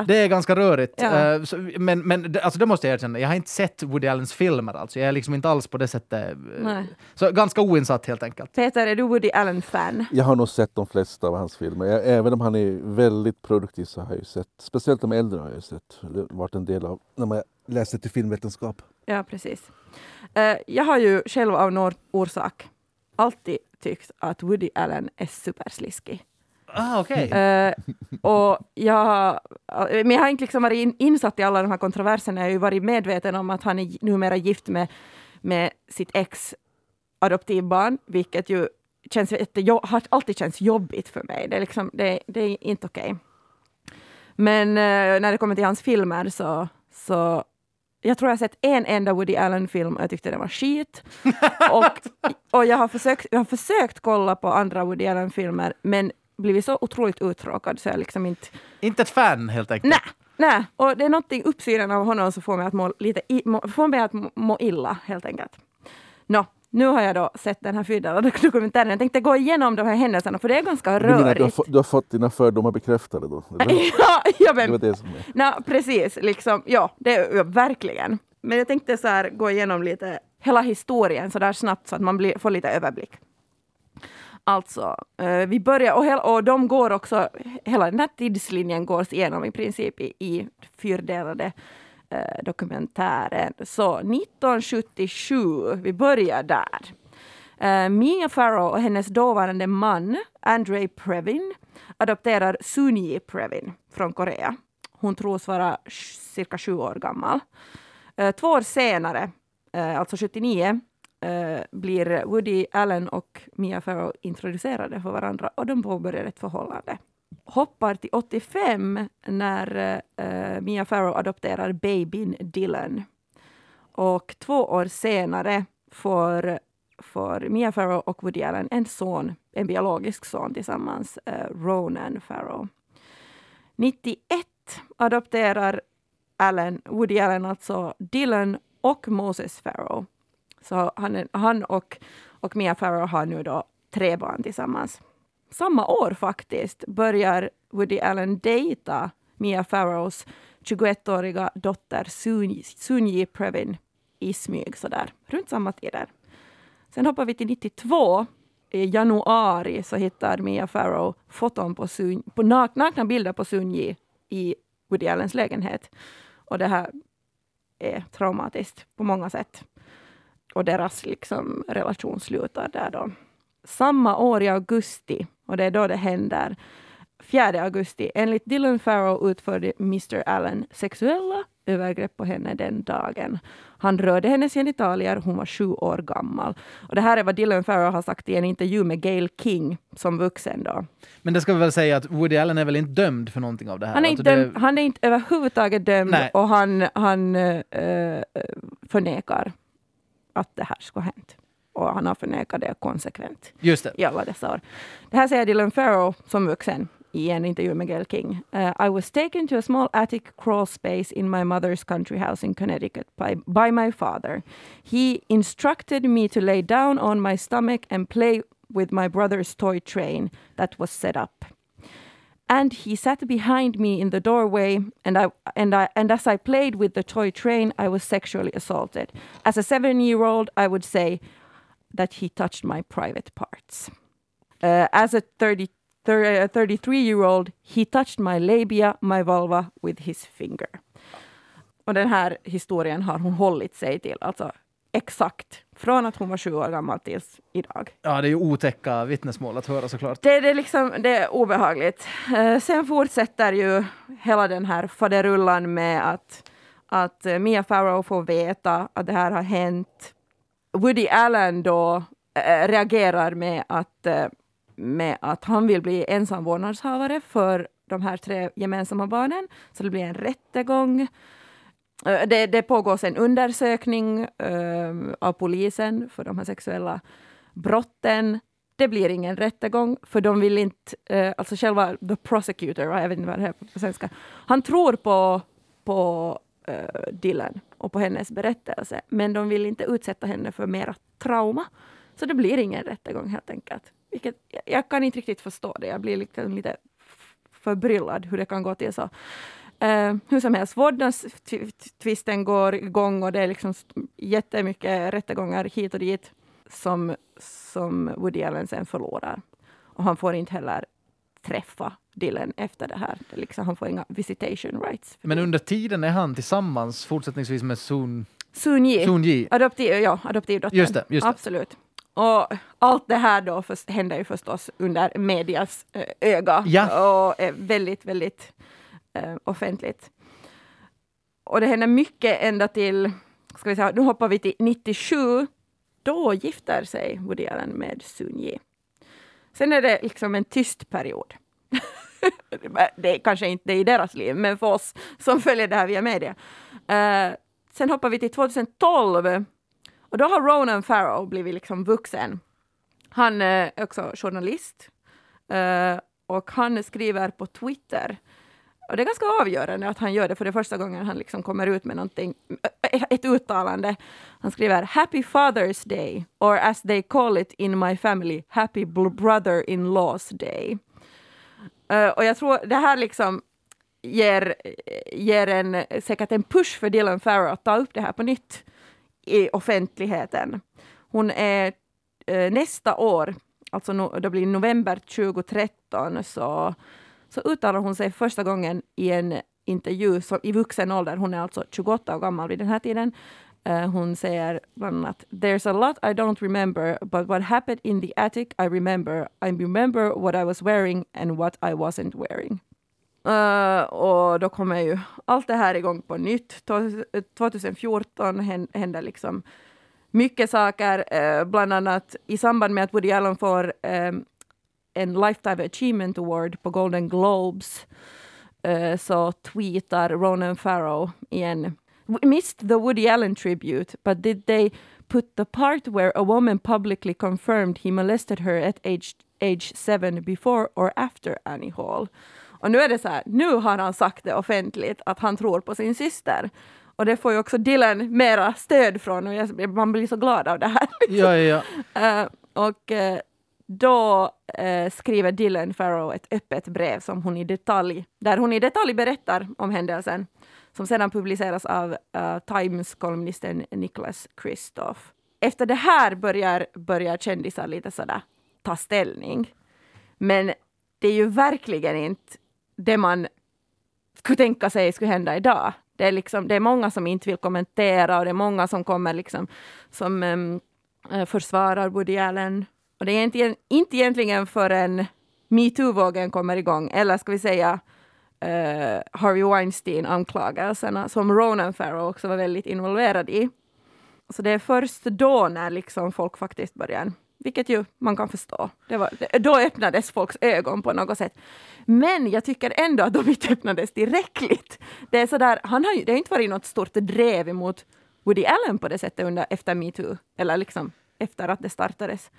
Det är ganska rörigt. Ja. Uh, så, men men alltså det måste jag erkänna, jag har inte sett Woody Allens filmer alltså. Jag är liksom inte alls på det sättet. Uh, Nej. så ganska oinsatt helt enkelt. Peter, är du Woody Allen-fan? Jag har nog sett de flesta av hans filmer. Jag, även om han är väldigt produktiv så har jag ju sett, speciellt de äldre har jag sett, varit en del av när man läste till filmvetenskap. Ja, precis. Uh, jag har ju själv av någon orsak alltid tyckt att Woody Allen är supersliskig. Ah, okay. Uh, och jag, men jag har inte liksom varit in, insatt i alla de här kontroverserna. Jag har ju varit medveten om att han är numera gift med, med sitt ex adoptivbarn, vilket ju känns, har alltid känts jobbigt för mig. Det är, liksom, det, det är inte okej. Okay. Men uh, när det kommer till hans filmer så, så jag tror jag har sett en enda Woody Allen-film och jag tyckte den var skit. och, och jag, har försökt, jag har försökt kolla på andra Woody Allen-filmer men blivit så otroligt uttråkad så jag liksom inte... Inte ett fan helt enkelt? Nej, nej. och det är någonting uppsynen av honom som får mig att må, lite i, må, får mig att må illa helt enkelt. Nå, nu har jag då sett den här fyrdela dokumentären. Jag tänkte gå igenom de här händelserna för det är ganska du menar, rörigt. Du har, fått, du har fått dina fördomar bekräftade då? ja, ja, men, det var det som är. Na, precis, liksom, ja, det, ja, verkligen. Men jag tänkte så här, gå igenom lite hela historien så där snabbt så att man blir, får lite överblick. Alltså, eh, vi börjar, och, hel, och de går också, hela den här tidslinjen går igenom i princip i, i fyrdelade eh, dokumentären. Så 1977, vi börjar där. Eh, Mia Farrow och hennes dåvarande man, Andre Previn, adopterar Sunyi Previn från Korea. Hon tros vara cirka sju år gammal. Eh, två år senare, eh, alltså 79, eh, blir Woody Allen och Mia Farrow introducerade för varandra och de påbörjar ett förhållande. Hoppar till 85 när eh, Mia Farrow adopterar babyn Dylan. Och två år senare får får Mia Farrow och Woody Allen en son, en biologisk son tillsammans, uh, Ronan Farrow. 91 adopterar Allen, Woody Allen alltså Dylan och Moses Farrow. Så han, han och, och Mia Farrow har nu då tre barn tillsammans. Samma år faktiskt börjar Woody Allen dejta Mia Farrows 21-åriga dotter Sunji, Sunyi Previn i smyg sådär, runt samma tider. Sen hoppar vi till 92. I januari så hittar Mia Farrow foton på, Sun, på nakna bilder på Sunji i Woody Allens lägenhet. Och det här är traumatiskt på många sätt. Och deras liksom, relation slutar där då. Samma år i augusti, och det är då det händer, 4 augusti, enligt Dylan Farrow utförde Mr Allen sexuella övergrepp på henne den dagen. Han rörde hennes genitalier, hon var sju år gammal. Och det här är vad Dylan Farrow har sagt i en intervju med Gail King som vuxen. Då. Men det ska vi väl säga att Woody Allen är väl inte dömd för någonting av det här? Han är alltså inte, det... dömd, han är inte överhuvudtaget dömd Nej. och han, han äh, förnekar att det här skulle ha hänt. Och han har förnekat det konsekvent Just det. i alla dessa år. Det här säger Dylan Farrow som vuxen i en intervju med Gail King. Uh, I was taken to a small attic crawl space in my mother's country house in Connecticut by, by my father. He instructed me to lay down on my stomach and play with my brother's toy train that was set up. And he sat behind me in the doorway, and I and I and as I played with the toy train, I was sexually assaulted. As a seven-year-old, I would say that he touched my private parts. Uh, as a 30 a 33 year old, he touched my labia, my vulva with his finger. Och den här historien har hon hållit sig till, alltså exakt från att hon var sju år gammal tills idag. Ja, det är ju otäcka vittnesmål att höra såklart. Det, det, liksom, det är obehagligt. Uh, sen fortsätter ju hela den här faderullan med att, att uh, Mia Farrow får veta att det här har hänt. Woody Allen då äh, reagerar med att eh, med att han vill bli ensam vårdnadshavare för de här tre gemensamma barnen. Så det blir en rättegång. Eh, det, det pågår en undersökning av polisen för de här sexuella brotten. Det blir ingen rättegång, för de vill inte... Alltså själva the prosecutor, jag vet inte vad det är på svenska. Han tror på, på Eh, Dylan och på hennes berättelse, men de vill inte utsätta henne för mera trauma. Så det blir ingen rättegång helt enkelt. Vilket, jag, jag kan inte riktigt förstå det. Jag blir liksom lite förbryllad hur det kan gå till så. Uh, hur som helst, vårdnadstvisten går igång och det är liksom jättemycket rättegångar hit och dit som, som Woody Allen sen förlorar. Och han får inte heller träffa Dylan efter det här. Det liksom, han får inga visitation rights. Men under tiden är han tillsammans fortsättningsvis med Sun, Sun Yi, Sun Yi. adoptiv, ja, adoptivdottern. Just det, just det. Absolut. Och allt det här då för, händer ju förstås under medias eh, öga Ja. och är väldigt, väldigt eh, offentligt. Och det händer mycket ända till, ska vi säga, nu hoppar vi till 97. Då gifter sig Woody Allen med Sun Yi. Sen är det liksom en tyst period. det är kanske inte i deras liv, men för oss som följer det här via media. Uh, sen hoppar vi till 2012 och då har Ronan Farrow blivit liksom vuxen. Han är också journalist uh, och han skriver på Twitter. Och det är ganska avgörande att han gör det för det är första gången han liksom kommer ut med någonting, ett uttalande. Han skriver Happy Father's Day, or as they call it in my family, Happy Brother-in-Laws Day. Uh, och jag tror det här liksom ger, ger en, säkert en push för Dylan Farrow att ta upp det här på nytt i offentligheten. Hon är uh, nästa år, alltså no, det blir november 2013, så, så uttalar hon sig första gången i en intervju som, i vuxen ålder. Hon är alltså 28 år gammal vid den här tiden. Uh, hon säger bland annat There's a lot I don't remember, but what happened in the attic I remember. I remember what I was wearing and what I wasn't wearing. Uh, och då kommer ju allt det här igång på nytt. 2014 händer liksom mycket saker, eh, bland annat i samband med att Woody Allen får eh, en Lifetime Achievement Award på Golden Globes eh, så tweetar Ronan Farrow igen "We missed the Woody Allen tribute, but did they put the part where a woman publicly confirmed he molested her at age, age seven before or after Annie Hall? Och nu är det så här, nu har han sagt det offentligt att han tror på sin syster. Och det får ju också Dylan mera stöd från och jag, man blir så glad av det här. Ja, ja, ja. Eh, och eh, då eh, skriver Dylan Farrow ett öppet brev som hon i detalj, där hon i detalj berättar om händelsen, som sedan publiceras av uh, Times-kolumnisten Nicholas Kristoff. Efter det här börjar, börjar kändisar lite sådär ta ställning. Men det är ju verkligen inte det man skulle tänka sig skulle hända idag. Det är, liksom, det är många som inte vill kommentera och det är många som kommer liksom som um, försvarar Woody Allen. Och det är inte, inte egentligen förrän metoo-vågen kommer igång, eller ska vi säga uh, Harvey Weinstein-anklagelserna, som Ronan Farrow också var väldigt involverad i. Så det är först då när liksom folk faktiskt börjar, vilket ju man kan förstå, det var, då öppnades folks ögon på något sätt. Men jag tycker ändå att de inte öppnades tillräckligt. Det är sådär, han har ju, det har inte varit något stort drev emot Woody Allen på det sättet under, efter metoo, eller liksom efter att det startades.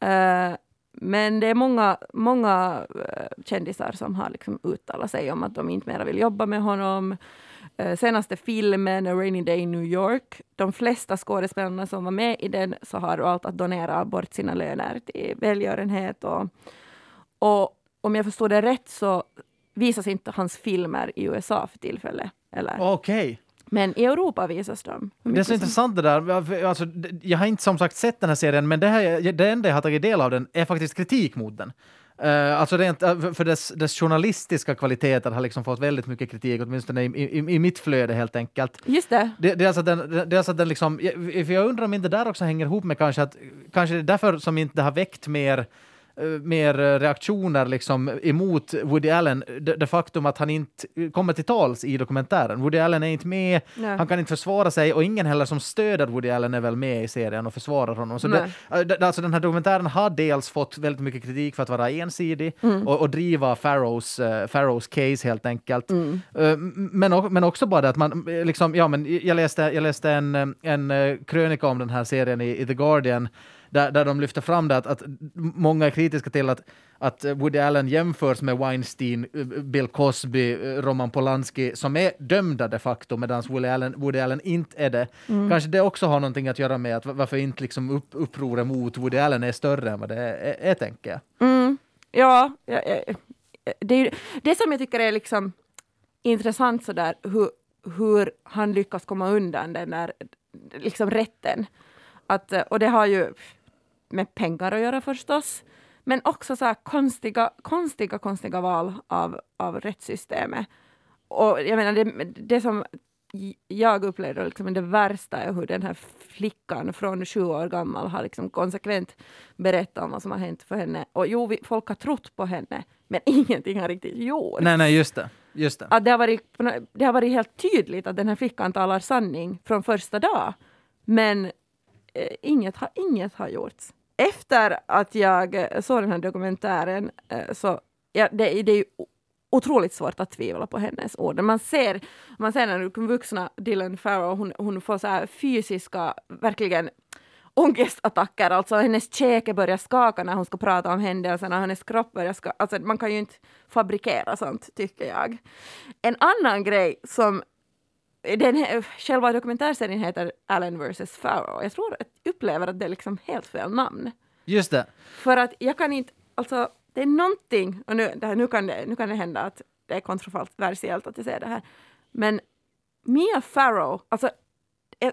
Eh, men det är många, många eh, kändisar som har liksom uttalat sig om att de inte mera vill jobba med honom. Eh, senaste filmen, A Rainy Day in New York, de flesta skådespelarna som var med i den så har valt att donera bort sina löner till välgörenhet. Och, och om jag förstår det rätt så visas inte hans filmer i USA för tillfället. Okej. Okay. Men i Europa visas de. Det är så intressant det där. Alltså, jag har inte som sagt sett den här serien, men det, här, det enda jag har tagit del av den är faktiskt kritik mot den. Uh, alltså rent, uh, för dess, dess journalistiska kvaliteter har liksom fått väldigt mycket kritik, åtminstone i, i, i mitt flöde helt enkelt. Just det. Det, det är alltså den, alltså den liksom, jag- jag undrar om inte det där också hänger ihop med kanske att, kanske det är därför som inte det har väckt mer eh, mer eh, reaktioner liksom emot Woody Allen. Det, det faktum att han inte kommer till tals i dokumentären. Woody Allen är inte med, Nej. han kan inte försvara sig och ingen heller som stöder Woody Allen är väl med i serien och försvarar honom. Så det, eh, alltså den här dokumentären har dels fått väldigt mycket kritik för att vara ensidig Mm. och, och driva Farrows, uh, Farrows case helt enkelt. Mm. M- men, men också bara det att man liksom, ja men jag läste, jag läste en, en krönika om den här serien i, i The Guardian där, där de lyfter fram det att, att många är kritiska till att, att Woody Allen jämförs med Weinstein, Bill Cosby, Roman Polanski som är dömda de facto medan Woody Allen, Woody Allen inte är det. Kanske det också har någonting att göra med att varför inte liksom upp, upproret mot Woody Allen är större än vad det är, är, tänker jag. Mm. Ja, ja, ja, det, är, det som jag tycker är liksom intressant sådär hur, hur han lyckas komma undan den där liksom rätten. Att, och det har ju med pengar att göra förstås, men också så konstiga, konstiga, konstiga val av, av rättssystemet. Och jag menar, det, det som jag upplevde liksom det värsta är hur den här flickan från sju år gammal har liksom konsekvent berättat om vad som har hänt för henne. Och jo, vi, folk har trott på henne, men ingenting har riktigt gjorts. Nej, nej, just det. Just det. Att det, har varit, det har varit helt tydligt att den här flickan talar sanning från första dag. Men eh, inget, har, inget har gjorts. Efter att jag eh, såg den här dokumentären eh, så ja, det, det är ju otroligt svårt att tvivla på hennes ord. Man ser, man ser när den vuxna Dylan Farrow, hon, hon får så här fysiska, verkligen ångestattacker, alltså hennes käke börjar skaka när hon ska prata om händelserna, hennes kropp börjar skaka. Alltså man kan ju inte fabrikera sånt, tycker jag. En annan grej som den själva dokumentärserien heter Allen vs. Farrow. Jag tror att jag upplever att det är liksom helt fel namn. Just det. För att jag kan inte, alltså det är någonting, och nu, här, nu, kan, det, nu kan det hända att det är kontroversiellt att jag säger det här, men Mia Farrow, alltså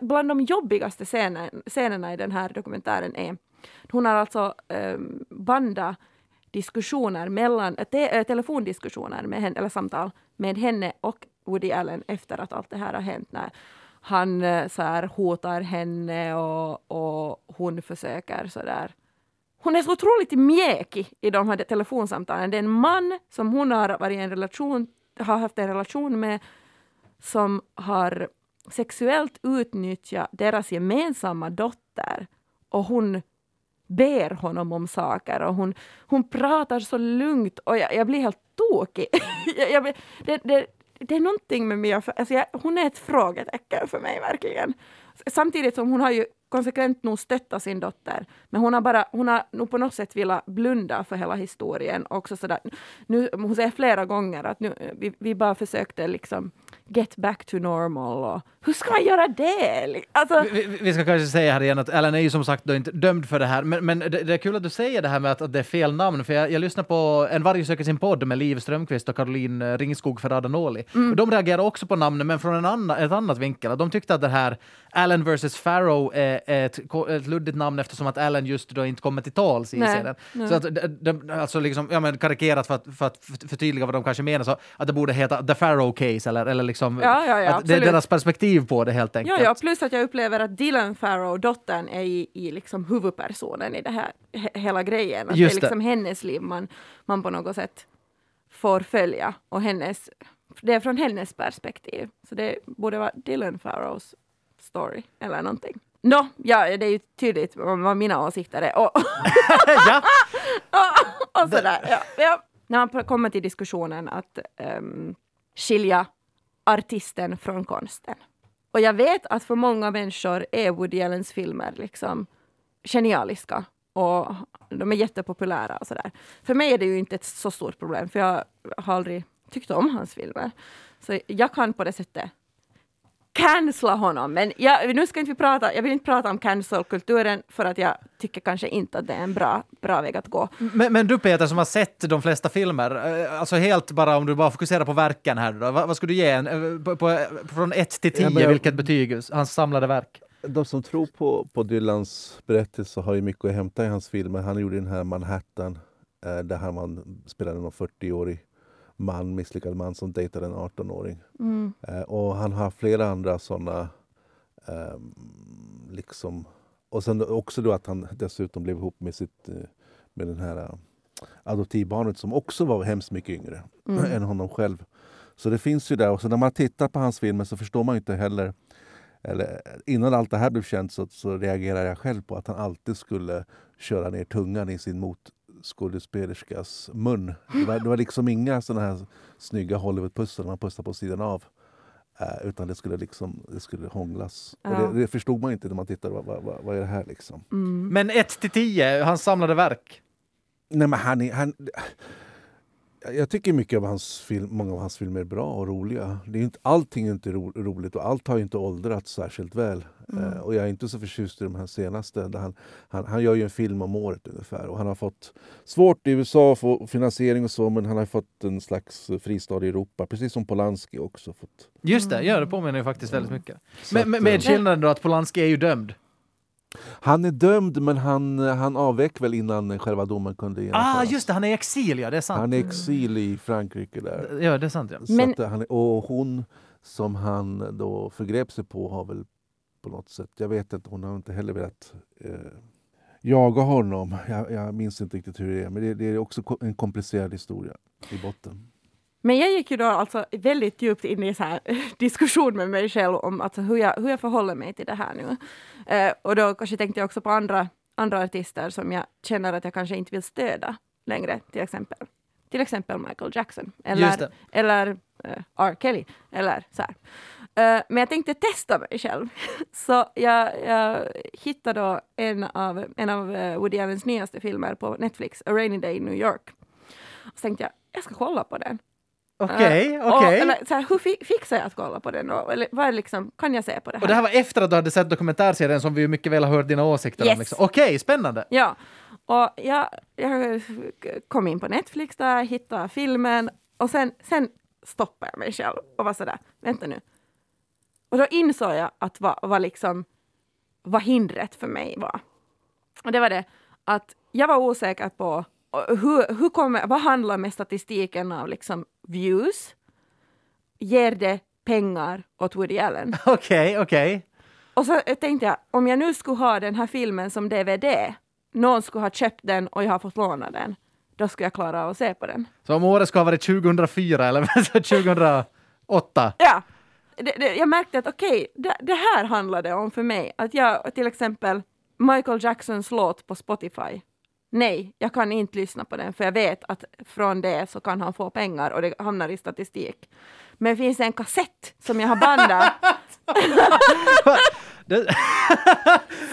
bland de jobbigaste scenen, scenerna i den här dokumentären är, hon har alltså um, bandat diskussioner mellan, te, telefondiskussioner med henne, eller samtal med henne och Woody Allen efter att allt det här har hänt. När han eh, så här, hotar henne och, och hon försöker så där hon är så otroligt mjäkig i de här telefonsamtalen. Det är en man som hon har varit en relation, har haft en relation med som har sexuellt utnyttjat deras gemensamma dotter och hon ber honom om saker och hon, hon pratar så lugnt och jag, jag blir helt tokig. jag, jag det, det, det är någonting med Mia, alltså jag, hon är ett frågetecken för mig verkligen. Samtidigt som hon har ju konsekvent nog stöttat sin dotter, men hon har bara, hon har nog på något sätt velat blunda för hela historien. Också sådär, nu, hon säger flera gånger att nu, vi, vi bara försökte liksom get back to normal. Och, hur ska man göra det? Alltså, Vi, vi- vi ska kanske säga här igen att Alan är ju som sagt inte dömd för det här, men, men det, det är kul att du säger det här med att, att det är fel namn, för jag, jag lyssnar på En varg söker sin podd med Liv Strömquist och Caroline eh, Ringskog Ferrada-Noli. Och De reagerar också på namnet, men från en annan, ett annat vinkel. De tyckte att det här Allen vs. Farrow är ett, ett luddigt namn eftersom att Allen just då inte kommer till tals i Nej, serien. nej. Så att det, det, alltså liksom, ja men karikerat för att, för att förtydliga vad de kanske menar, så att det borde heta The Farrow Case eller, eller liksom Ja, ja, ja, att det är deras perspektiv på det helt enkelt. Ja, ja, plus att jag upplever att Dylan Farrow, dottern, är i, i liksom huvudpersonen i det här, he, hela grejen. Att Just det är liksom hennes liv man, man på något sätt får följa. Och hennes, det är från hennes perspektiv. Så det borde vara Dylan Farrows story eller någonting. Nå, ja, det är ju tydligt vad mina åsikter är. Och, ja. och sådär. Ja, ja. När man kommer till diskussionen att ehm, skilja artisten från konsten. Och jag vet att för många människor är Woody Allens filmer liksom genialiska och de är jättepopulära och sådär. För mig är det ju inte ett så stort problem, för jag har aldrig tyckt om hans filmer. Så jag kan på det sättet cancella honom. Men jag, nu ska inte vi prata, jag vill inte prata om cancel-kulturen för att jag tycker kanske inte att det är en bra, bra väg att gå. Men, men du Peter som har sett de flesta filmer, eh, alltså helt bara om du bara fokuserar på verken här då, vad, vad skulle du ge en, eh, på, på, från 1 till 10, Ja, vilket betyg, hans samlade verk? De som tror på, på Dylans berättelse har ju mycket att hämta i hans filmer. Han gjorde den här Manhattan eh, där han man spelade någon 40-årig man, misslyckad man som dejtade en 18-åring. Mm. Eh, och han har flera andra sådana ehm, liksom och sen också då att han dessutom blev ihop med, sitt, eh, med den här eh, adoptivbarnet som också var hemskt mycket yngre än honom själv. Så det finns ju där. Och så när man tittar på hans filmer så förstår man inte heller eller innan allt det här blev känt så, så reagerade jag själv på att han alltid skulle köra ner tungan i sin motskådespelerskas mun. Det var, det var liksom inga såna här snygga Hollywoodpussar man pussar på sidan av. Eh, utan det skulle liksom det skulle hånglas. Ja. Och det, det förstod man inte när man tittade. Vad, vad, vad är det här liksom? Mm. Men 1 till 10, hans samlade verk. Nej, men han, är- han, jag tycker mycket av hans film, många av hans filmer är bra och roliga. Det är ju inte, allting är inte ro, roligt och allt har ju inte åldrats särskilt väl. Mm. Eh, och jag är inte så förtjust i de här senaste. Där han, han, han gör ju en film om året ungefär och han har fått svårt i USA att få finansiering och så men han har fått en slags fristad i Europa. Precis som Polanski också fått. Just det, ja, det påminner ju faktiskt väldigt mycket. Men, att, med, med eh, skillnaden då att Polanski är ju dömd. Han är dömd men han, han avvek väl innan själva domen kunde genomföras. Ah, just det, han är i exil, ja, det är sant. Han är i exil i Frankrike där. Ja, det är sant, ja. Så Men- att han, och hon som han då förgrep sig på har väl på något sätt, jag vet inte, hon har inte heller velat eh, jaga honom. Jag, jag minns inte riktigt hur det är, men det, det är också en komplicerad historia i botten. Men jag gick ju då alltså väldigt djupt in i så här diskussion med mig själv om alltså hur, jag, hur jag förhåller mig till det här nu. Eh, och då kanske tänkte jag också på andra, andra artister som jag känner att jag kanske inte vill stödja längre, till exempel. Till exempel Michael Jackson eller, eller eh, R. Kelly. Eller så här. Eh, men jag tänkte testa mig själv. Så jag, jag hittade då en av, en av eh, Woody Allens nyaste filmer på Netflix, A Rainy Day in New York. Så tänkte jag, jag ska kolla på den. Okej, Eh, okej. eller så här, Hur fi- fixar jag att kolla på den? Och, eller vad liksom, kan jag se på det här? Och det här var efter att du hade sett dokumentärserien som vi ju mycket väl har hört dina åsikter om. Yes. Liksom. Okej, spännande. Ja, och jag, jag kom in på Netflix där, hittade filmen och sen, sen stoppade jag mig själv och var sådär, vänta nu. Och då insåg jag att vad, vad, liksom, vad hindret för mig var. Och det var det att jag var osäker på hur, hur kommer, vad handlar med statistiken av liksom views? Ger det pengar åt Woody Allen? Okej, okej. Och så tänkte jag, om jag nu skulle ha den här filmen som DVD, någon skulle ha köpt den och jag har fått låna den, då skulle jag klara av att se på den. Så om året ska ha varit 2004 eller 2008? Ja, det, det, jag märkte att okej, det, det här handlade om för mig. Att jag till exempel Michael Jacksons låt på Spotify. Nej, jag kan inte lyssna på den för jag vet att från det så kan han få pengar och det hamnar i statistik. Men finns det en kassett som jag har bandat Det,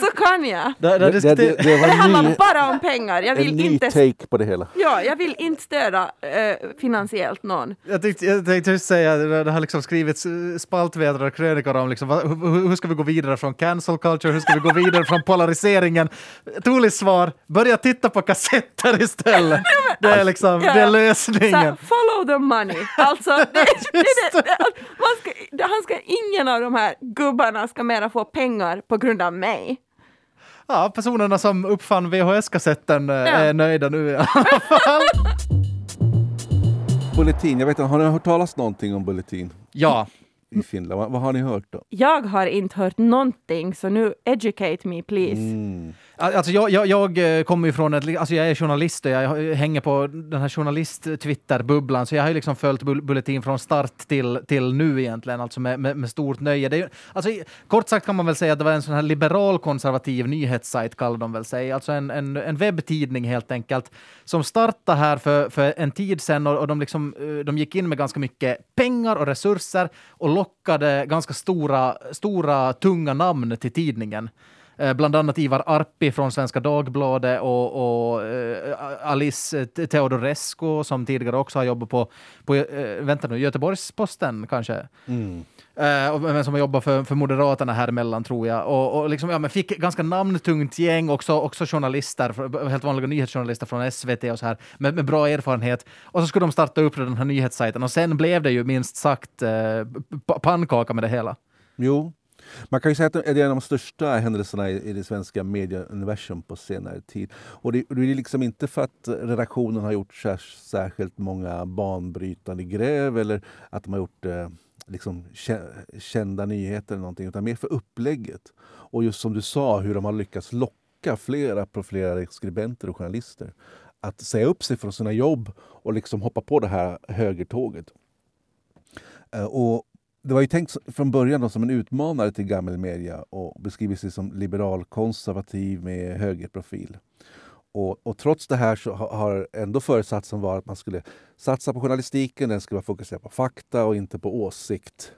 så kan jag. det, det, Det, det, det, en handlar ny, bara om pengar. Jag en vill ny inte take på det hela. Ja, jag vill inte stödja eh, finansiellt någon. Jag tänkte, jag tänkte just säga, det har liksom skrivits eh, spaltvedrar och krönikor om liksom, hur, hur ska vi gå vidare från cancel culture, hur ska vi gå vidare från polariseringen? Tulis svar, börja titta på kassetter istället. Det är liksom, Ja, det är. Så, lösningen. här, follow the money. Alltså, det, det, det, det, man ska, han ska, ingen av de här gubbarna ska mera få pengar på grund av mig. Ja, personerna som uppfann VHS-kassetten eh, är nöjda nu i alla fall. Bulletin, jag vet inte, har ni hört talas någonting om Bulletin Ja, i Finland? Vad, vad har ni hört då? Jag har inte hört någonting, så nu educate me please. Mm. Alltså jag, jag, jag eh, kommer ju från ett, alltså jag är journalist och jag eh, hänger på den här journalist-Twitter-bubblan, så jag har ju liksom följt Bulletin från start till, till nu egentligen, alltså med, med, med stort nöje. Det är, alltså, kort sagt kan man väl säga att det var en sån här liberal-konservativ nyhetssajt, kallar de väl sig, alltså en, en, en webbtidning helt enkelt, som startade här för, för en tid sedan och, och de, liksom, eh, de gick in med ganska mycket pengar och resurser och lockade ganska stora, stora tunga namn till tidningen. Eh, Bland annat Ivar Arpi från Svenska Dagbladet och, och eh, Alice Te- Teodorescu som tidigare också har jobbat på, på eh, vänta nu, Göteborgs-Posten kanske. Mm. Eh, och, men som har jobbat för, för Moderaterna här emellan tror jag. Och, och liksom, ja, men fick ganska namntungt gäng, också, också journalister, helt vanliga nyhetsjournalister från SVT och så här, med, med bra erfarenhet. Och så skulle de starta upp den här nyhetssajten och sen blev det ju minst sagt eh, pannkaka med det hela. Jo, man kan ju säga att det är en av de största händelserna i i det svenska medieuniversum på senare tid. Och det, det är liksom inte för att redaktionen har gjort särskilt många banbrytande gräv eller att de har gjort eh, liksom kända nyheter eller någonting, utan mer för upplägget. Och just som du sa, hur de har lyckats locka flera profilerade skribenter och journalister att säga upp sig från sina jobb och liksom hoppa på det här högertåget. Eh, och det var ju tänkt från början då som en utmanare till gammelmedia och beskriver sig som liberal-konservativ med högerprofil. Och, och, trots det här så har ändå föresatsen varit att man skulle satsa på journalistiken, den skulle vara fokuserad på fakta och inte på åsikt.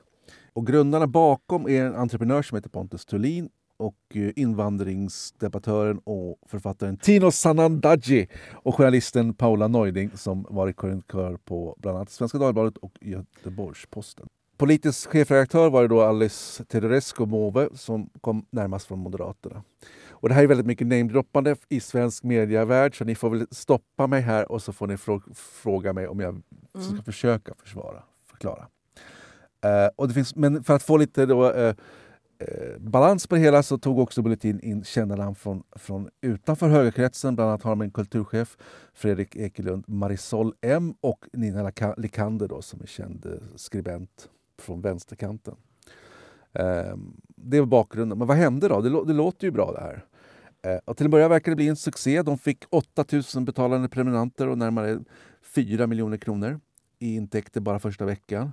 Och grundarna bakom är en entreprenör som heter Pontus Thulin och eh, invandringsdebattören och författaren Tino Sanandaji och journalisten Paula Neuding som varit krönikör på bland annat Svenska Dagbladet och Göteborgs-Posten. Politisk chefredaktör var det då Alice Teodorescu Måwe som kom närmast från Moderaterna. Och det här är väldigt mycket namedroppande i svensk medievärld så ni får väl stoppa mig här och så får ni fråga mig om jag ska mm. försöka försvara, förklara. Uh, och det finns, men för att få lite då, uh, uh, balans på det hela så tog också Bulletin in kända namn från, från utanför högerkretsen. Bland annat har de en kulturchef, Fredrik Ekelund, Marisol M och Nina Likander då, som är känd skribent från vänsterkanten. Eh, det var bakgrunden. Men vad hände då? Det, det låter ju bra det här. Eh, och till en början verkade det bli en succé. De fick 8000 betalande prenumeranter och närmare 4 miljoner kronor i intäkter bara första veckan.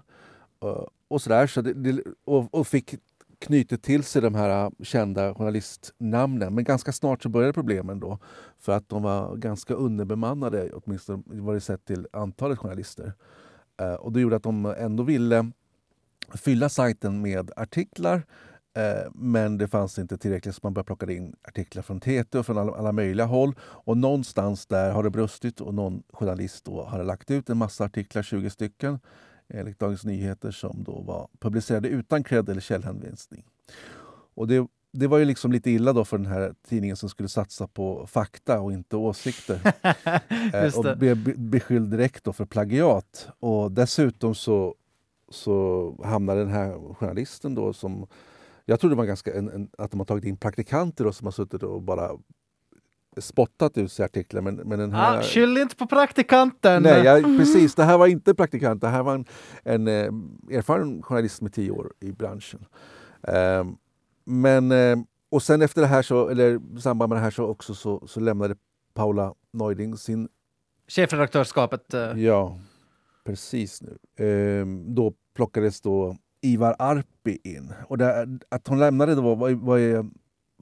Uh, och sådär. Så det, det, och, och, fick knutit till sig de här eh, kända journalistnamnen. Men ganska snart så började problemen då. För att de var ganska underbemannade, åtminstone vad det sett till antalet journalister. Uh, och det gjorde att de ändå ville fylla sajten med artiklar eh, men det fanns inte tillräckligt så man började plocka in artiklar från TT och från alla, alla, möjliga håll. Och någonstans där har det brustit och någon journalist har lagt ut en massa artiklar, 20 stycken, enligt Dagens Nyheter som då var publicerade utan cred eller källhänvisning. Och det, det var ju liksom lite illa då för den här tidningen som skulle satsa på fakta och inte åsikter. eh, och blev beskylld direkt då för plagiat. Och dessutom så så hamnar den här journalisten då som... Jag tror det var ganska en, en, att de har tagit in praktikanter då, som har suttit och bara spottat ut sig artiklar. Men, men den här... ah, skyll inte på praktikanten! Nej, jag, precis. Det här var inte praktikant. Det här var en, en eh, erfaren journalist med tio år i branschen. Eh, men, eh, och sen efter det här, så, eller i samband med det här så också så, så lämnade Paula Neuding sin... Chefredaktörskapet? Eh. Ja precis nu. Eh, då plockades då Ivar Arpi in. Och där, att hon lämnade då var, var,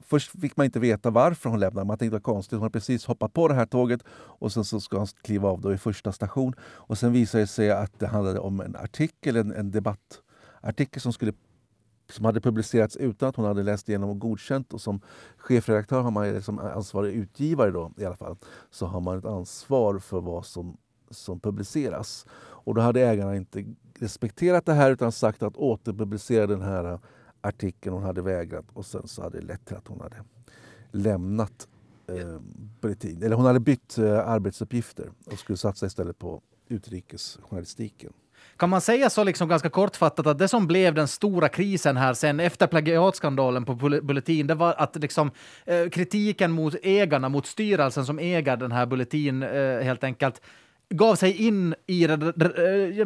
Först fick man inte veta varför hon lämnade. Man tänkte det var konstigt. Hon har precis hoppat på det här tåget och sen så ska hon kliva av då i första station. Och sen visade det sig att det handlade om en artikel, en, en debattartikel som skulle som hade publicerats utan att hon hade läst igenom och godkänt. Och som chefredaktör har man, som liksom ansvarig utgivare då, i alla fall, så har man ett ansvar för vad som, som publiceras. Och då hade ägarna inte respekterat det här utan sagt att återpublicera den här artikeln. Hon hade vägrat och sen så hade det lett till att hon hade lämnat eh. Eller hon hade bytt eh, arbetsuppgifter och skulle satsa istället på utrikesjournalistiken. Kan man säga så liksom ganska kortfattat att det som blev den stora krisen här sen efter plagiatskandalen på Bulletin, det var att liksom, eh, kritiken mot ägarna, mot styrelsen som äger den här Bulletin eh, helt enkelt gav sig in i eh,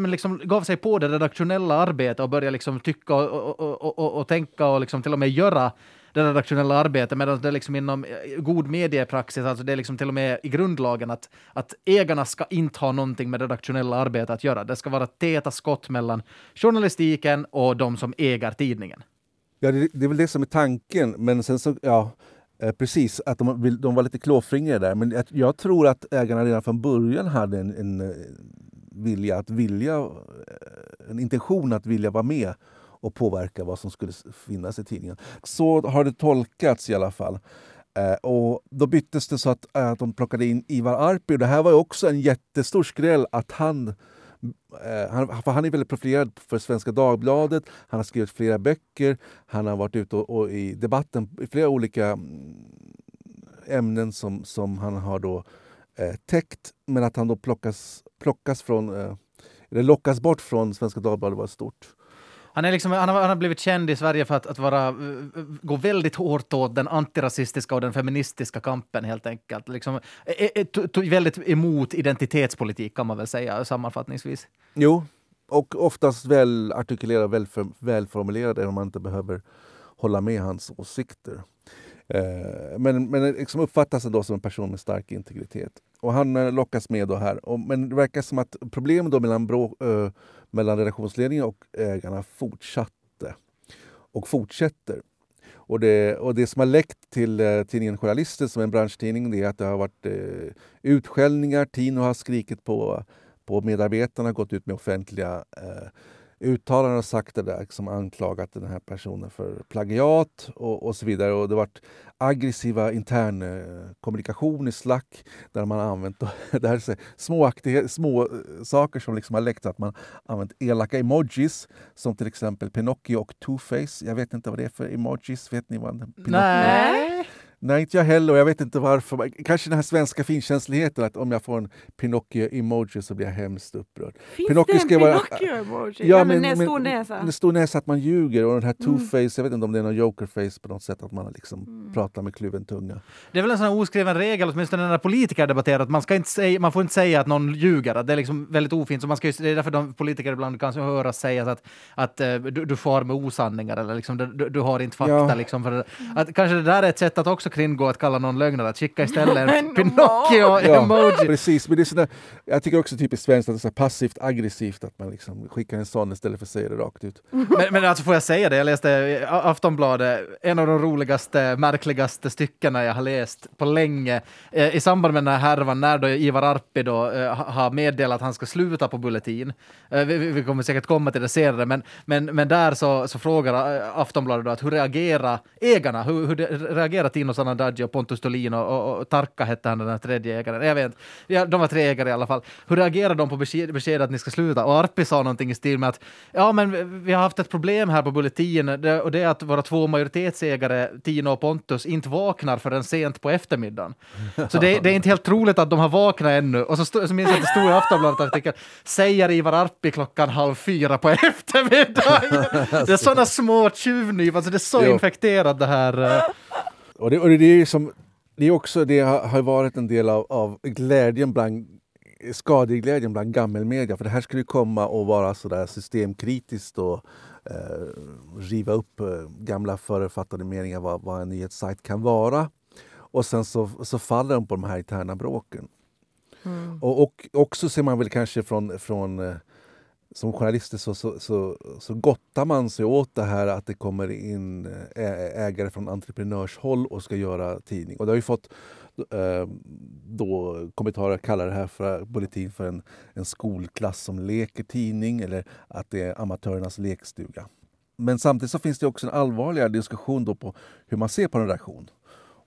men liksom, gav sig på det redaktionella arbetet och började liksom tycka och, och, och, och, tänka och liksom till och med göra det redaktionella arbetet, medan det liksom inom eh, god mediepraxis, alltså det är liksom till och med i grundlagen att, att ägarna ska inte ha någonting med redaktionella arbetet att göra. Det ska vara täta skott mellan journalistiken och de som äger tidningen. Ja, det, det är väl det som är tanken, men sen så, ja, Eh, precis, att de, vill, de var lite klåfingriga där. Men jag, jag, tror att ägarna redan från början hade en, en eh, vilja att vilja, eh, en intention att vilja vara med och påverka vad som skulle finnas i tidningen. Så har det tolkats i alla fall. Eh, och då byttes det så att, eh, att de plockade in Ivar Arpi. Och det här var också en jättestor skräll att han Eh, Eh, han, för han är väldigt profilerad för Svenska Dagbladet, han har skrivit flera böcker, han har varit ute och, och i debatten i flera olika mm, ämnen som, som han har då eh, täckt. Men att han då plockas, plockas från, eh, eller lockas bort från Svenska Dagbladet var stort. Han, är liksom, han, har, han har blivit känd i Sverige för att, att vara, eh, eh, gå väldigt hårt åt den antirasistiska och den feministiska kampen helt enkelt. Liksom, eh, är, är, väldigt emot identitetspolitik kan man väl säga sammanfattningsvis. Jo, och oftast väl artikulerad, väl, välformulerad, även om man inte behöver hålla med hans åsikter. Eh, men, men liksom uppfattas ändå som en person med stark integritet. Och han eh, lockas med då här. Och, men det verkar som att problemen då mellan, brå, eh, mellan redaktionsledningen och ägarna fortsatte och fortsätter. Och det, och det som har läckt till eh, tidningen Journalisten, som är en branschtidning det är att det har varit eh, utskällningar. Tino har skrikit på, på medarbetarna, gått ut med offentliga eh, uttalanden och sagt det där, som anklagat den här personen för plagiat och, och så vidare. Och det har varit aggressiva intern eh, kommunikation i Slack där man har använt det här så, små, små eh, saker som liksom har läckt. Att man använt elaka emojis som till exempel Pinocchio och Two-Face. Jag vet inte vad det är för emojis. Vet ni vad Pinocchio Nej. Nej, inte jag heller. Och jag vet inte varför. Kanske den här svenska finkänsligheten att om jag får en Pinocchio-emoji så blir jag hemskt upprörd. Finns Pinocchio det en Pinocchio-emoji? Ja, Ja, men, men- en stor näsa. Det stor näsa att man ljuger och den här Mm. two-face, jag vet inte om det är någon joker-face på något sätt, att man liksom pratar med kluven tunga. Det är väl en sån här oskriven regel, åtminstone när politiker debatterar, att man, ska inte säga, man får inte säga att någon ljuger. Att det är liksom väldigt ofint. Så man ska ju, det är därför de politiker ibland kan höras säga att, att eh, du, du far med osanningar eller liksom, du, du har inte fakta. Ja. Liksom, för att, kanske det där är ett sätt att också kringgå att kalla någon lögnare. Att skicka istället en Pinocchio-emoji. precis. Men det är sådär, jag tycker också typiskt svenskt att det är passivt aggressivt att man liksom skickar en sån istället för att säga det rakt ut. Men, men alltså får jag säga det, jag läste Aftonbladet, en av de roligaste, märkligaste styckena jag har läst på länge. Eh, I samband med den här härvan, när då Ivar Arpi då, eh, ha- har meddelat att han ska sluta på Bulletin. Eh, vi, kommer säkert komma till det senare, men, men, men där så, så frågar Aftonbladet då att hur reagerar ägarna? Hur, hur reagerar Tino Sanandaji och Pontus Dolin och, och, och Tarka hette han den här tredje ägaren. Jag vet inte. ja, de var tre ägare i alla fall. Hur reagerar de på besked, beskedet att ni ska sluta? Och Arpi sa någonting i stil med att ja, men vi- har haft ett problem här på Bulletin och det är att våra två majoritetsägare, Tino och Pontus, inte vaknar förrän sent på eftermiddagen. Så det, det är inte helt troligt att de har vaknat ännu. Och så, så minns jag att det stod i Aftonbladet artikel, säger Ivar Arpi klockan halv fyra på eftermiddagen. Det är sådana små tjuvnyp, alltså det är så Jo. infekterat det här. Och det, och det är som, det är också, det har, varit en del av, av glädjen bland skadeglädjen bland gammelmedia. För det här skulle komma och vara sådär systemkritiskt och eh, riva upp eh, gamla förutfattade meningar vad, vad en nyhetssajt kan vara. Och sen så, så faller de på de här interna bråken. Och, och också ser man väl kanske från, från eh, som journalister så, så, så, så gottar man sig åt det här att det kommer in ägare från entreprenörshåll och ska göra tidning. Och det har ju fått eh, då kommentarer kallar det här för Bulletin för en, en skolklass som leker tidning eller att det är amatörernas lekstuga. Men samtidigt så finns det också en allvarligare diskussion då på hur man ser på en redaktion.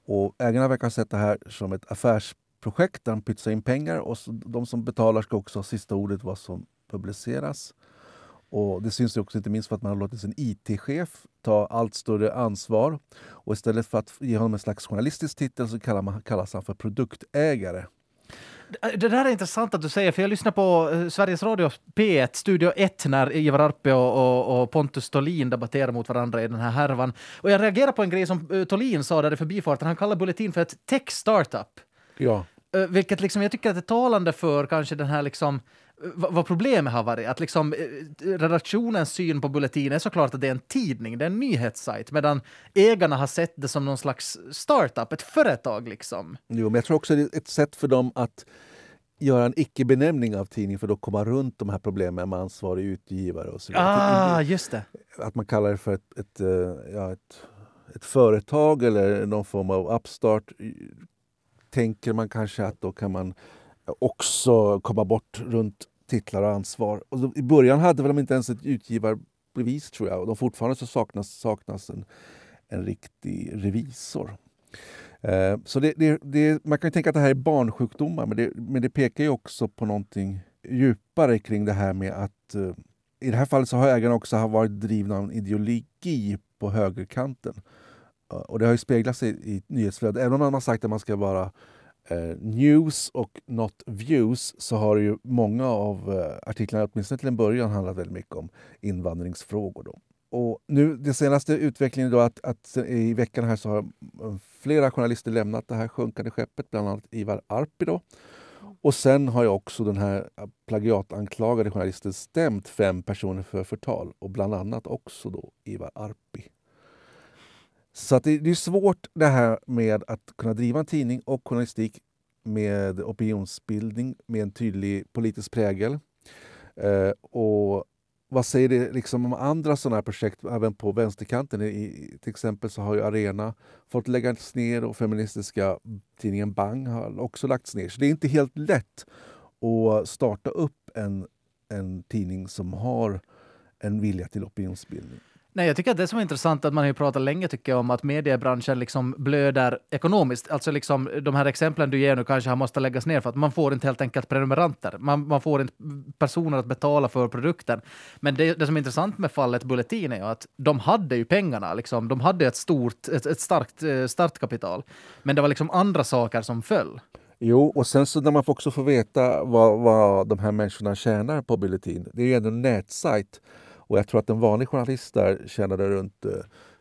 Och ägarna verkar ha sett det här som ett affärsprojekt där de pytsar in pengar och så, de som betalar ska också ha sista ordet vad som publiceras. Och det syns ju också inte minst för att man har låtit sin IT-chef ta allt större ansvar. Och istället för att ge honom en slags journalistisk titel så kallar man, kallas han för produktägare. Det där är intressant att du säger, för jag lyssnade på eh, Sveriges Radio P1, Studio 1, när Ivar Arpi och, och, och Pontus Tolin debatterar mot varandra i den här härvan. Och jag reagerar på en grej som uh, Tolin sa där i förbifarten. Han kallar Bulletin för ett tech-startup. Ja, Uh, vilket liksom, jag tycker att det är talande för kanske den här liksom eh, vad problemet har varit. Att liksom, eh, redaktionens syn på Bulletin är såklart att det är en tidning, det är en nyhetssajt, medan ägarna har sett det som någon slags startup, ett företag liksom. jo, men jag tror också det är ett sätt för dem att göra en icke-benämning av tidningen för att komma runt de här problemen med ansvarig utgivare och så vidare. Ah, just det. att man kallar det för ett, ett, eh, ja, ett, ett företag eller någon form av upstart tänker man kanske att då kan man också komma bort runt titlar och ansvar. Och då, I början hade väl de inte ens ett utgivarbevis tror jag och de fortfarande så saknas, saknas en, en riktig revisor. Eh, så det, det, det, man kan ju tänka att det här är barnsjukdomar men det, men det pekar ju också på någonting djupare kring det här med att eh, i det här fallet så har ägarna också varit drivna av en ideologi på högerkanten. Eh, och det har ju speglat sig i nyhetsflödet. Även om man har sagt att man ska vara eh, news och not views så har ju många av eh, artiklarna, åtminstone till en början, handlat väldigt mycket om invandringsfrågor. Då. Och nu, den senaste utvecklingen då att, att i veckan här så har mm, flera journalister lämnat det här sjunkande skeppet, bland annat Ivar Arpi. Då. Och sen har ju också den här eh, plagiatanklagade journalisten stämt fem personer för förtal och bland annat också då Ivar Arpi. Så att det, det är svårt det här med att kunna driva en tidning och journalistik med opinionsbildning med en tydlig politisk prägel. Eh, och vad säger det liksom om andra sådana här projekt även på vänsterkanten? I, till exempel så har ju Arena fått läggas ner och feministiska tidningen Bang har också lagts ner. Så det är inte helt lätt att starta upp en, en tidning som har en vilja till opinionsbildning. Nej, jag tycker att det som är intressant att man har ju pratat länge tycker jag om att mediebranschen liksom blöder ekonomiskt. Alltså liksom de här exemplen du ger nu kanske har måste läggas ner för att man får inte helt enkelt prenumeranter. Man, man får inte personer att betala för produkten. Men det, det som är intressant med fallet Bulletin är ju att de hade ju pengarna. Liksom. De hade ett stort, ett, ett starkt eh, startkapital. Men det var liksom andra saker som föll. Jo, och sen så när man också får veta vad, vad de här människorna tjänar på Bulletin. Det är ju ändå en nätsajt och jag tror att en vanlig journalist där tjänade runt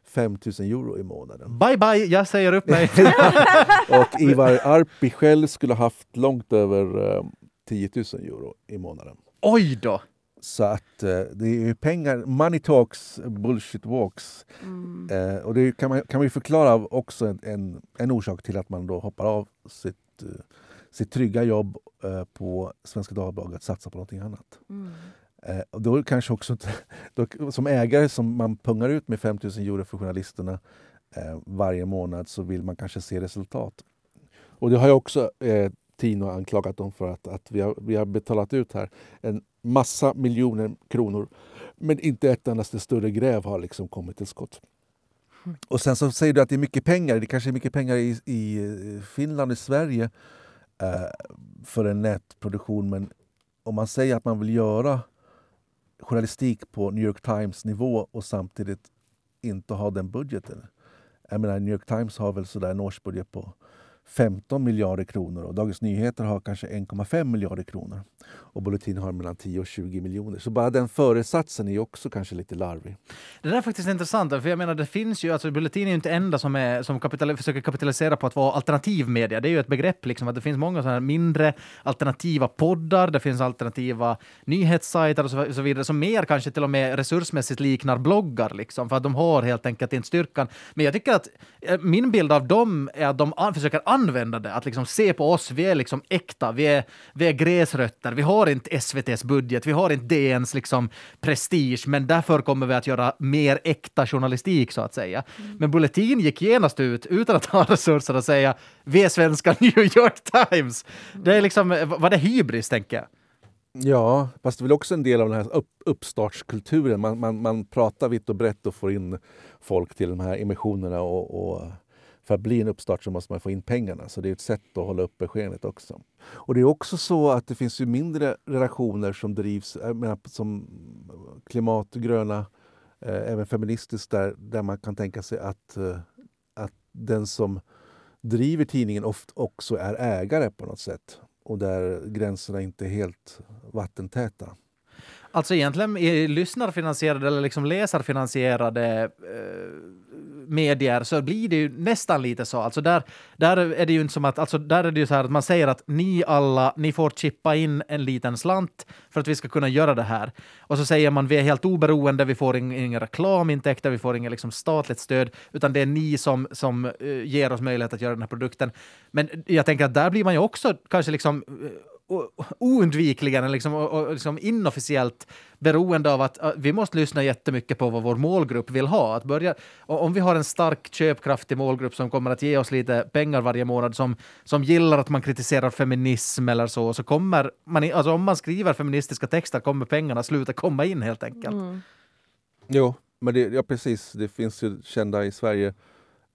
5 000 euro i månaden. Bye bye, jag säger upp mig! och Ivar Arpi själv skulle haft långt över 10 000 euro i månaden. Oj då! Så att eh, det är ju pengar, money talks, bullshit walks. Mm. Eh, och det kan man, kan man ju förklara också en, en, en, orsak till att man då hoppar av sitt, sitt trygga jobb på Svenska Dagbladet och satsar på någonting annat. Mm. Eh, och då kanske också då, som ägare som man pungar ut med 5 000 euro för journalisterna eh, varje månad så vill man kanske se resultat. Och det har jag också eh, Tino anklagat dem för att, att vi, har, vi har betalat ut här en massa miljoner kronor men inte ett endaste större gräv har liksom kommit till skott. Och sen så säger du att det är mycket pengar. Det kanske är mycket pengar i, i Finland och Sverige eh, för en nätproduktion men om man säger att man vill göra journalistik på New York Times nivå och samtidigt inte ha den budgeten. Jag menar, New York Times har väl sådär en årsbudget på 15 miljarder kronor och Dagens Nyheter har kanske 1,5 miljarder kronor. Och Bulletin har mellan 10 och 20 miljoner. Så bara den föresatsen är också kanske lite larvig. Det där är faktiskt intressant, för jag menar det finns ju, alltså Bulletin är ju inte enda som, är, som kapital, försöker kapitalisera på att vara alternativ media. Det är ju ett begrepp liksom att det finns många sådana mindre alternativa poddar, det finns alternativa nyhetssajter och så, och så vidare som mer kanske till och med resursmässigt liknar bloggar liksom, för att de har helt enkelt inte styrkan. Men jag tycker att eh, min bild av dem är att de försöker använda det, att liksom se på oss, vi är liksom äkta, vi är, vi är gräsrötter, vi har inte SVTs budget, vi har inte DNs liksom prestige, men därför kommer vi att göra mer äkta journalistik så att säga. Mm. Men Bulletin gick genast ut utan att ha resurser att säga vi är svenska New York Times. Det är liksom, var det hybris tänker jag? Ja, fast det är väl också en del av den här upp, uppstartskulturen. Man, man, man pratar vitt och brett och får in folk till de här emissionerna och, och för att bli en uppstart så måste man få in pengarna. Så det är ett sätt att hålla uppe skenet också. Och det är också så att det finns ju mindre redaktioner som drivs, menar, som klimat, gröna, eh, även feministiskt där, där man kan tänka sig att, eh, att den som driver tidningen ofta också är ägare på något sätt och där gränserna inte är helt vattentäta. Alltså egentligen i lyssnarfinansierade eller liksom läsarfinansierade eh, medier så blir det ju nästan lite så. Alltså där, där är det ju inte som att, alltså där är det ju så här att man säger att ni alla, ni får chippa in en liten slant för att vi ska kunna göra det här. Och så säger man vi är helt oberoende, vi får inga reklamintäkter, vi får inget liksom statligt stöd, utan det är ni som, som eh, ger oss möjlighet att göra den här produkten. Men jag tänker att där blir man ju också kanske liksom eh, oundvikligen liksom, och, och liksom inofficiellt beroende av att, att vi måste lyssna jättemycket på vad vår målgrupp vill ha. Att börja, om vi har en stark köpkraftig målgrupp som kommer att ge oss lite pengar varje månad som, som gillar att man kritiserar feminism eller så, så kommer man, alltså om man skriver feministiska texter kommer pengarna sluta komma in helt enkelt. Mm. Jo, men det, ja, precis. Det finns ju kända i Sverige,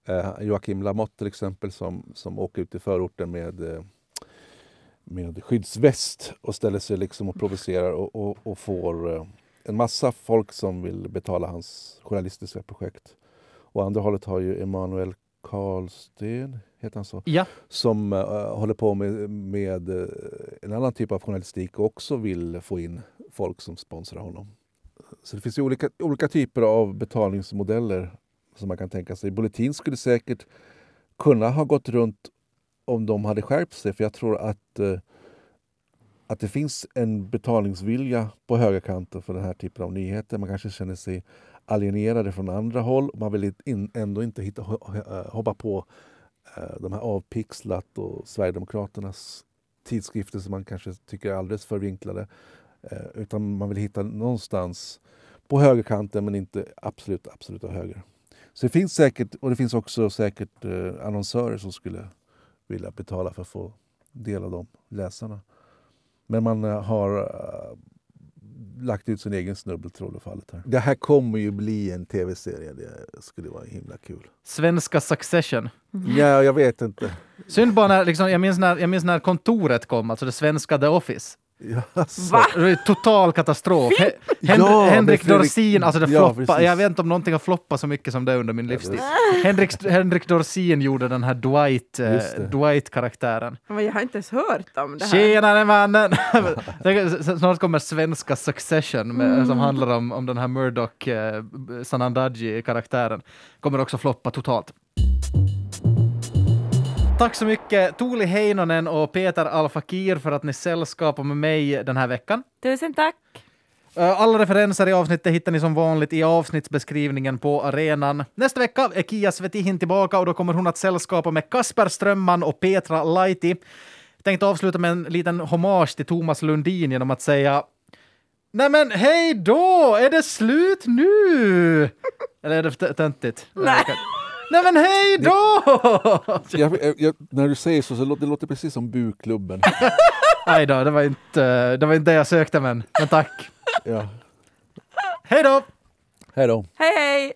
eh, Joakim Lamotte till exempel, som, som åker ut i förorten med eh, med skyddsväst och ställer sig liksom och provocerar och, och, och får eh, en massa folk som vill betala hans journalistiska projekt. Och andra hållet har ju Emanuel Karlsten, heter han så? Ja. Som uh, håller på med, med uh, en annan typ av journalistik och också vill få in folk som sponsrar honom. Så det finns ju olika, olika typer av betalningsmodeller som man kan tänka sig. Bulletin skulle säkert kunna ha gått runt om de hade skärpt sig. För jag tror att, eh, att det finns en betalningsvilja på högerkanten för den här typen av nyheter. Man kanske känner sig alienerade från andra håll. Man vill in, ändå inte hitta, eh, hoppa på eh, de här avpixlat och Sverigedemokraternas tidskrifter som man kanske tycker är alldeles för vinklade. Eh, utan man vill hitta någonstans på högerkanten men inte absolut, absolut höger. Så det finns säkert, och det finns också säkert eh, annonsörer som skulle vilja betala för att få del av de läsarna. Men man eh, har uh, lagt ut sin egen snubbeltråd i fallet här. Det här kommer ju bli en tv-serie. Det skulle vara himla kul. Svenska Succession. Ja, jag vet inte. Synd bara när, liksom, jag, minns när, jag minns när kontoret kom, alltså det svenska The Office. Yes. Va? Total katastrof. Hen Ja, Henrik Dorsin, alltså det Ja, precis. jag vet inte om någonting har floppat så mycket som det under min livstid. Henrik, Henrik Dorsin gjorde den här Dwight, eh. Dwight-karaktären. Men jag har inte ens hört om det här. Tjenare mannen! Snart kommer svenska Succession med, som handlar om, om den här Murdoch eh, Sanandaji-karaktären. Kommer också floppa totalt. Tack så mycket Tuuli Heinonen och Peter Alfakir för att ni sällskapar med mig den här veckan. Tusen tack. Eh, Alla referenser i avsnittet hittar ni som vanligt i avsnittsbeskrivningen på arenan. Nästa vecka är Kia Svetihin tillbaka och då kommer hon att sällskapa med Kasper Strömman och Petra Laiti. Tänkte avsluta med en liten hommage till Thomas Lundin genom att säga Nej men hej då! Är det slut nu? Eller är det töntigt? Nej. Nej men hej då! Jag, jag, när du säger så, så låter det låter precis som Buklubben. Nej då, det var inte det var inte det jag sökte men, men tack. Ja. Hej då! Hej då. Hej hej!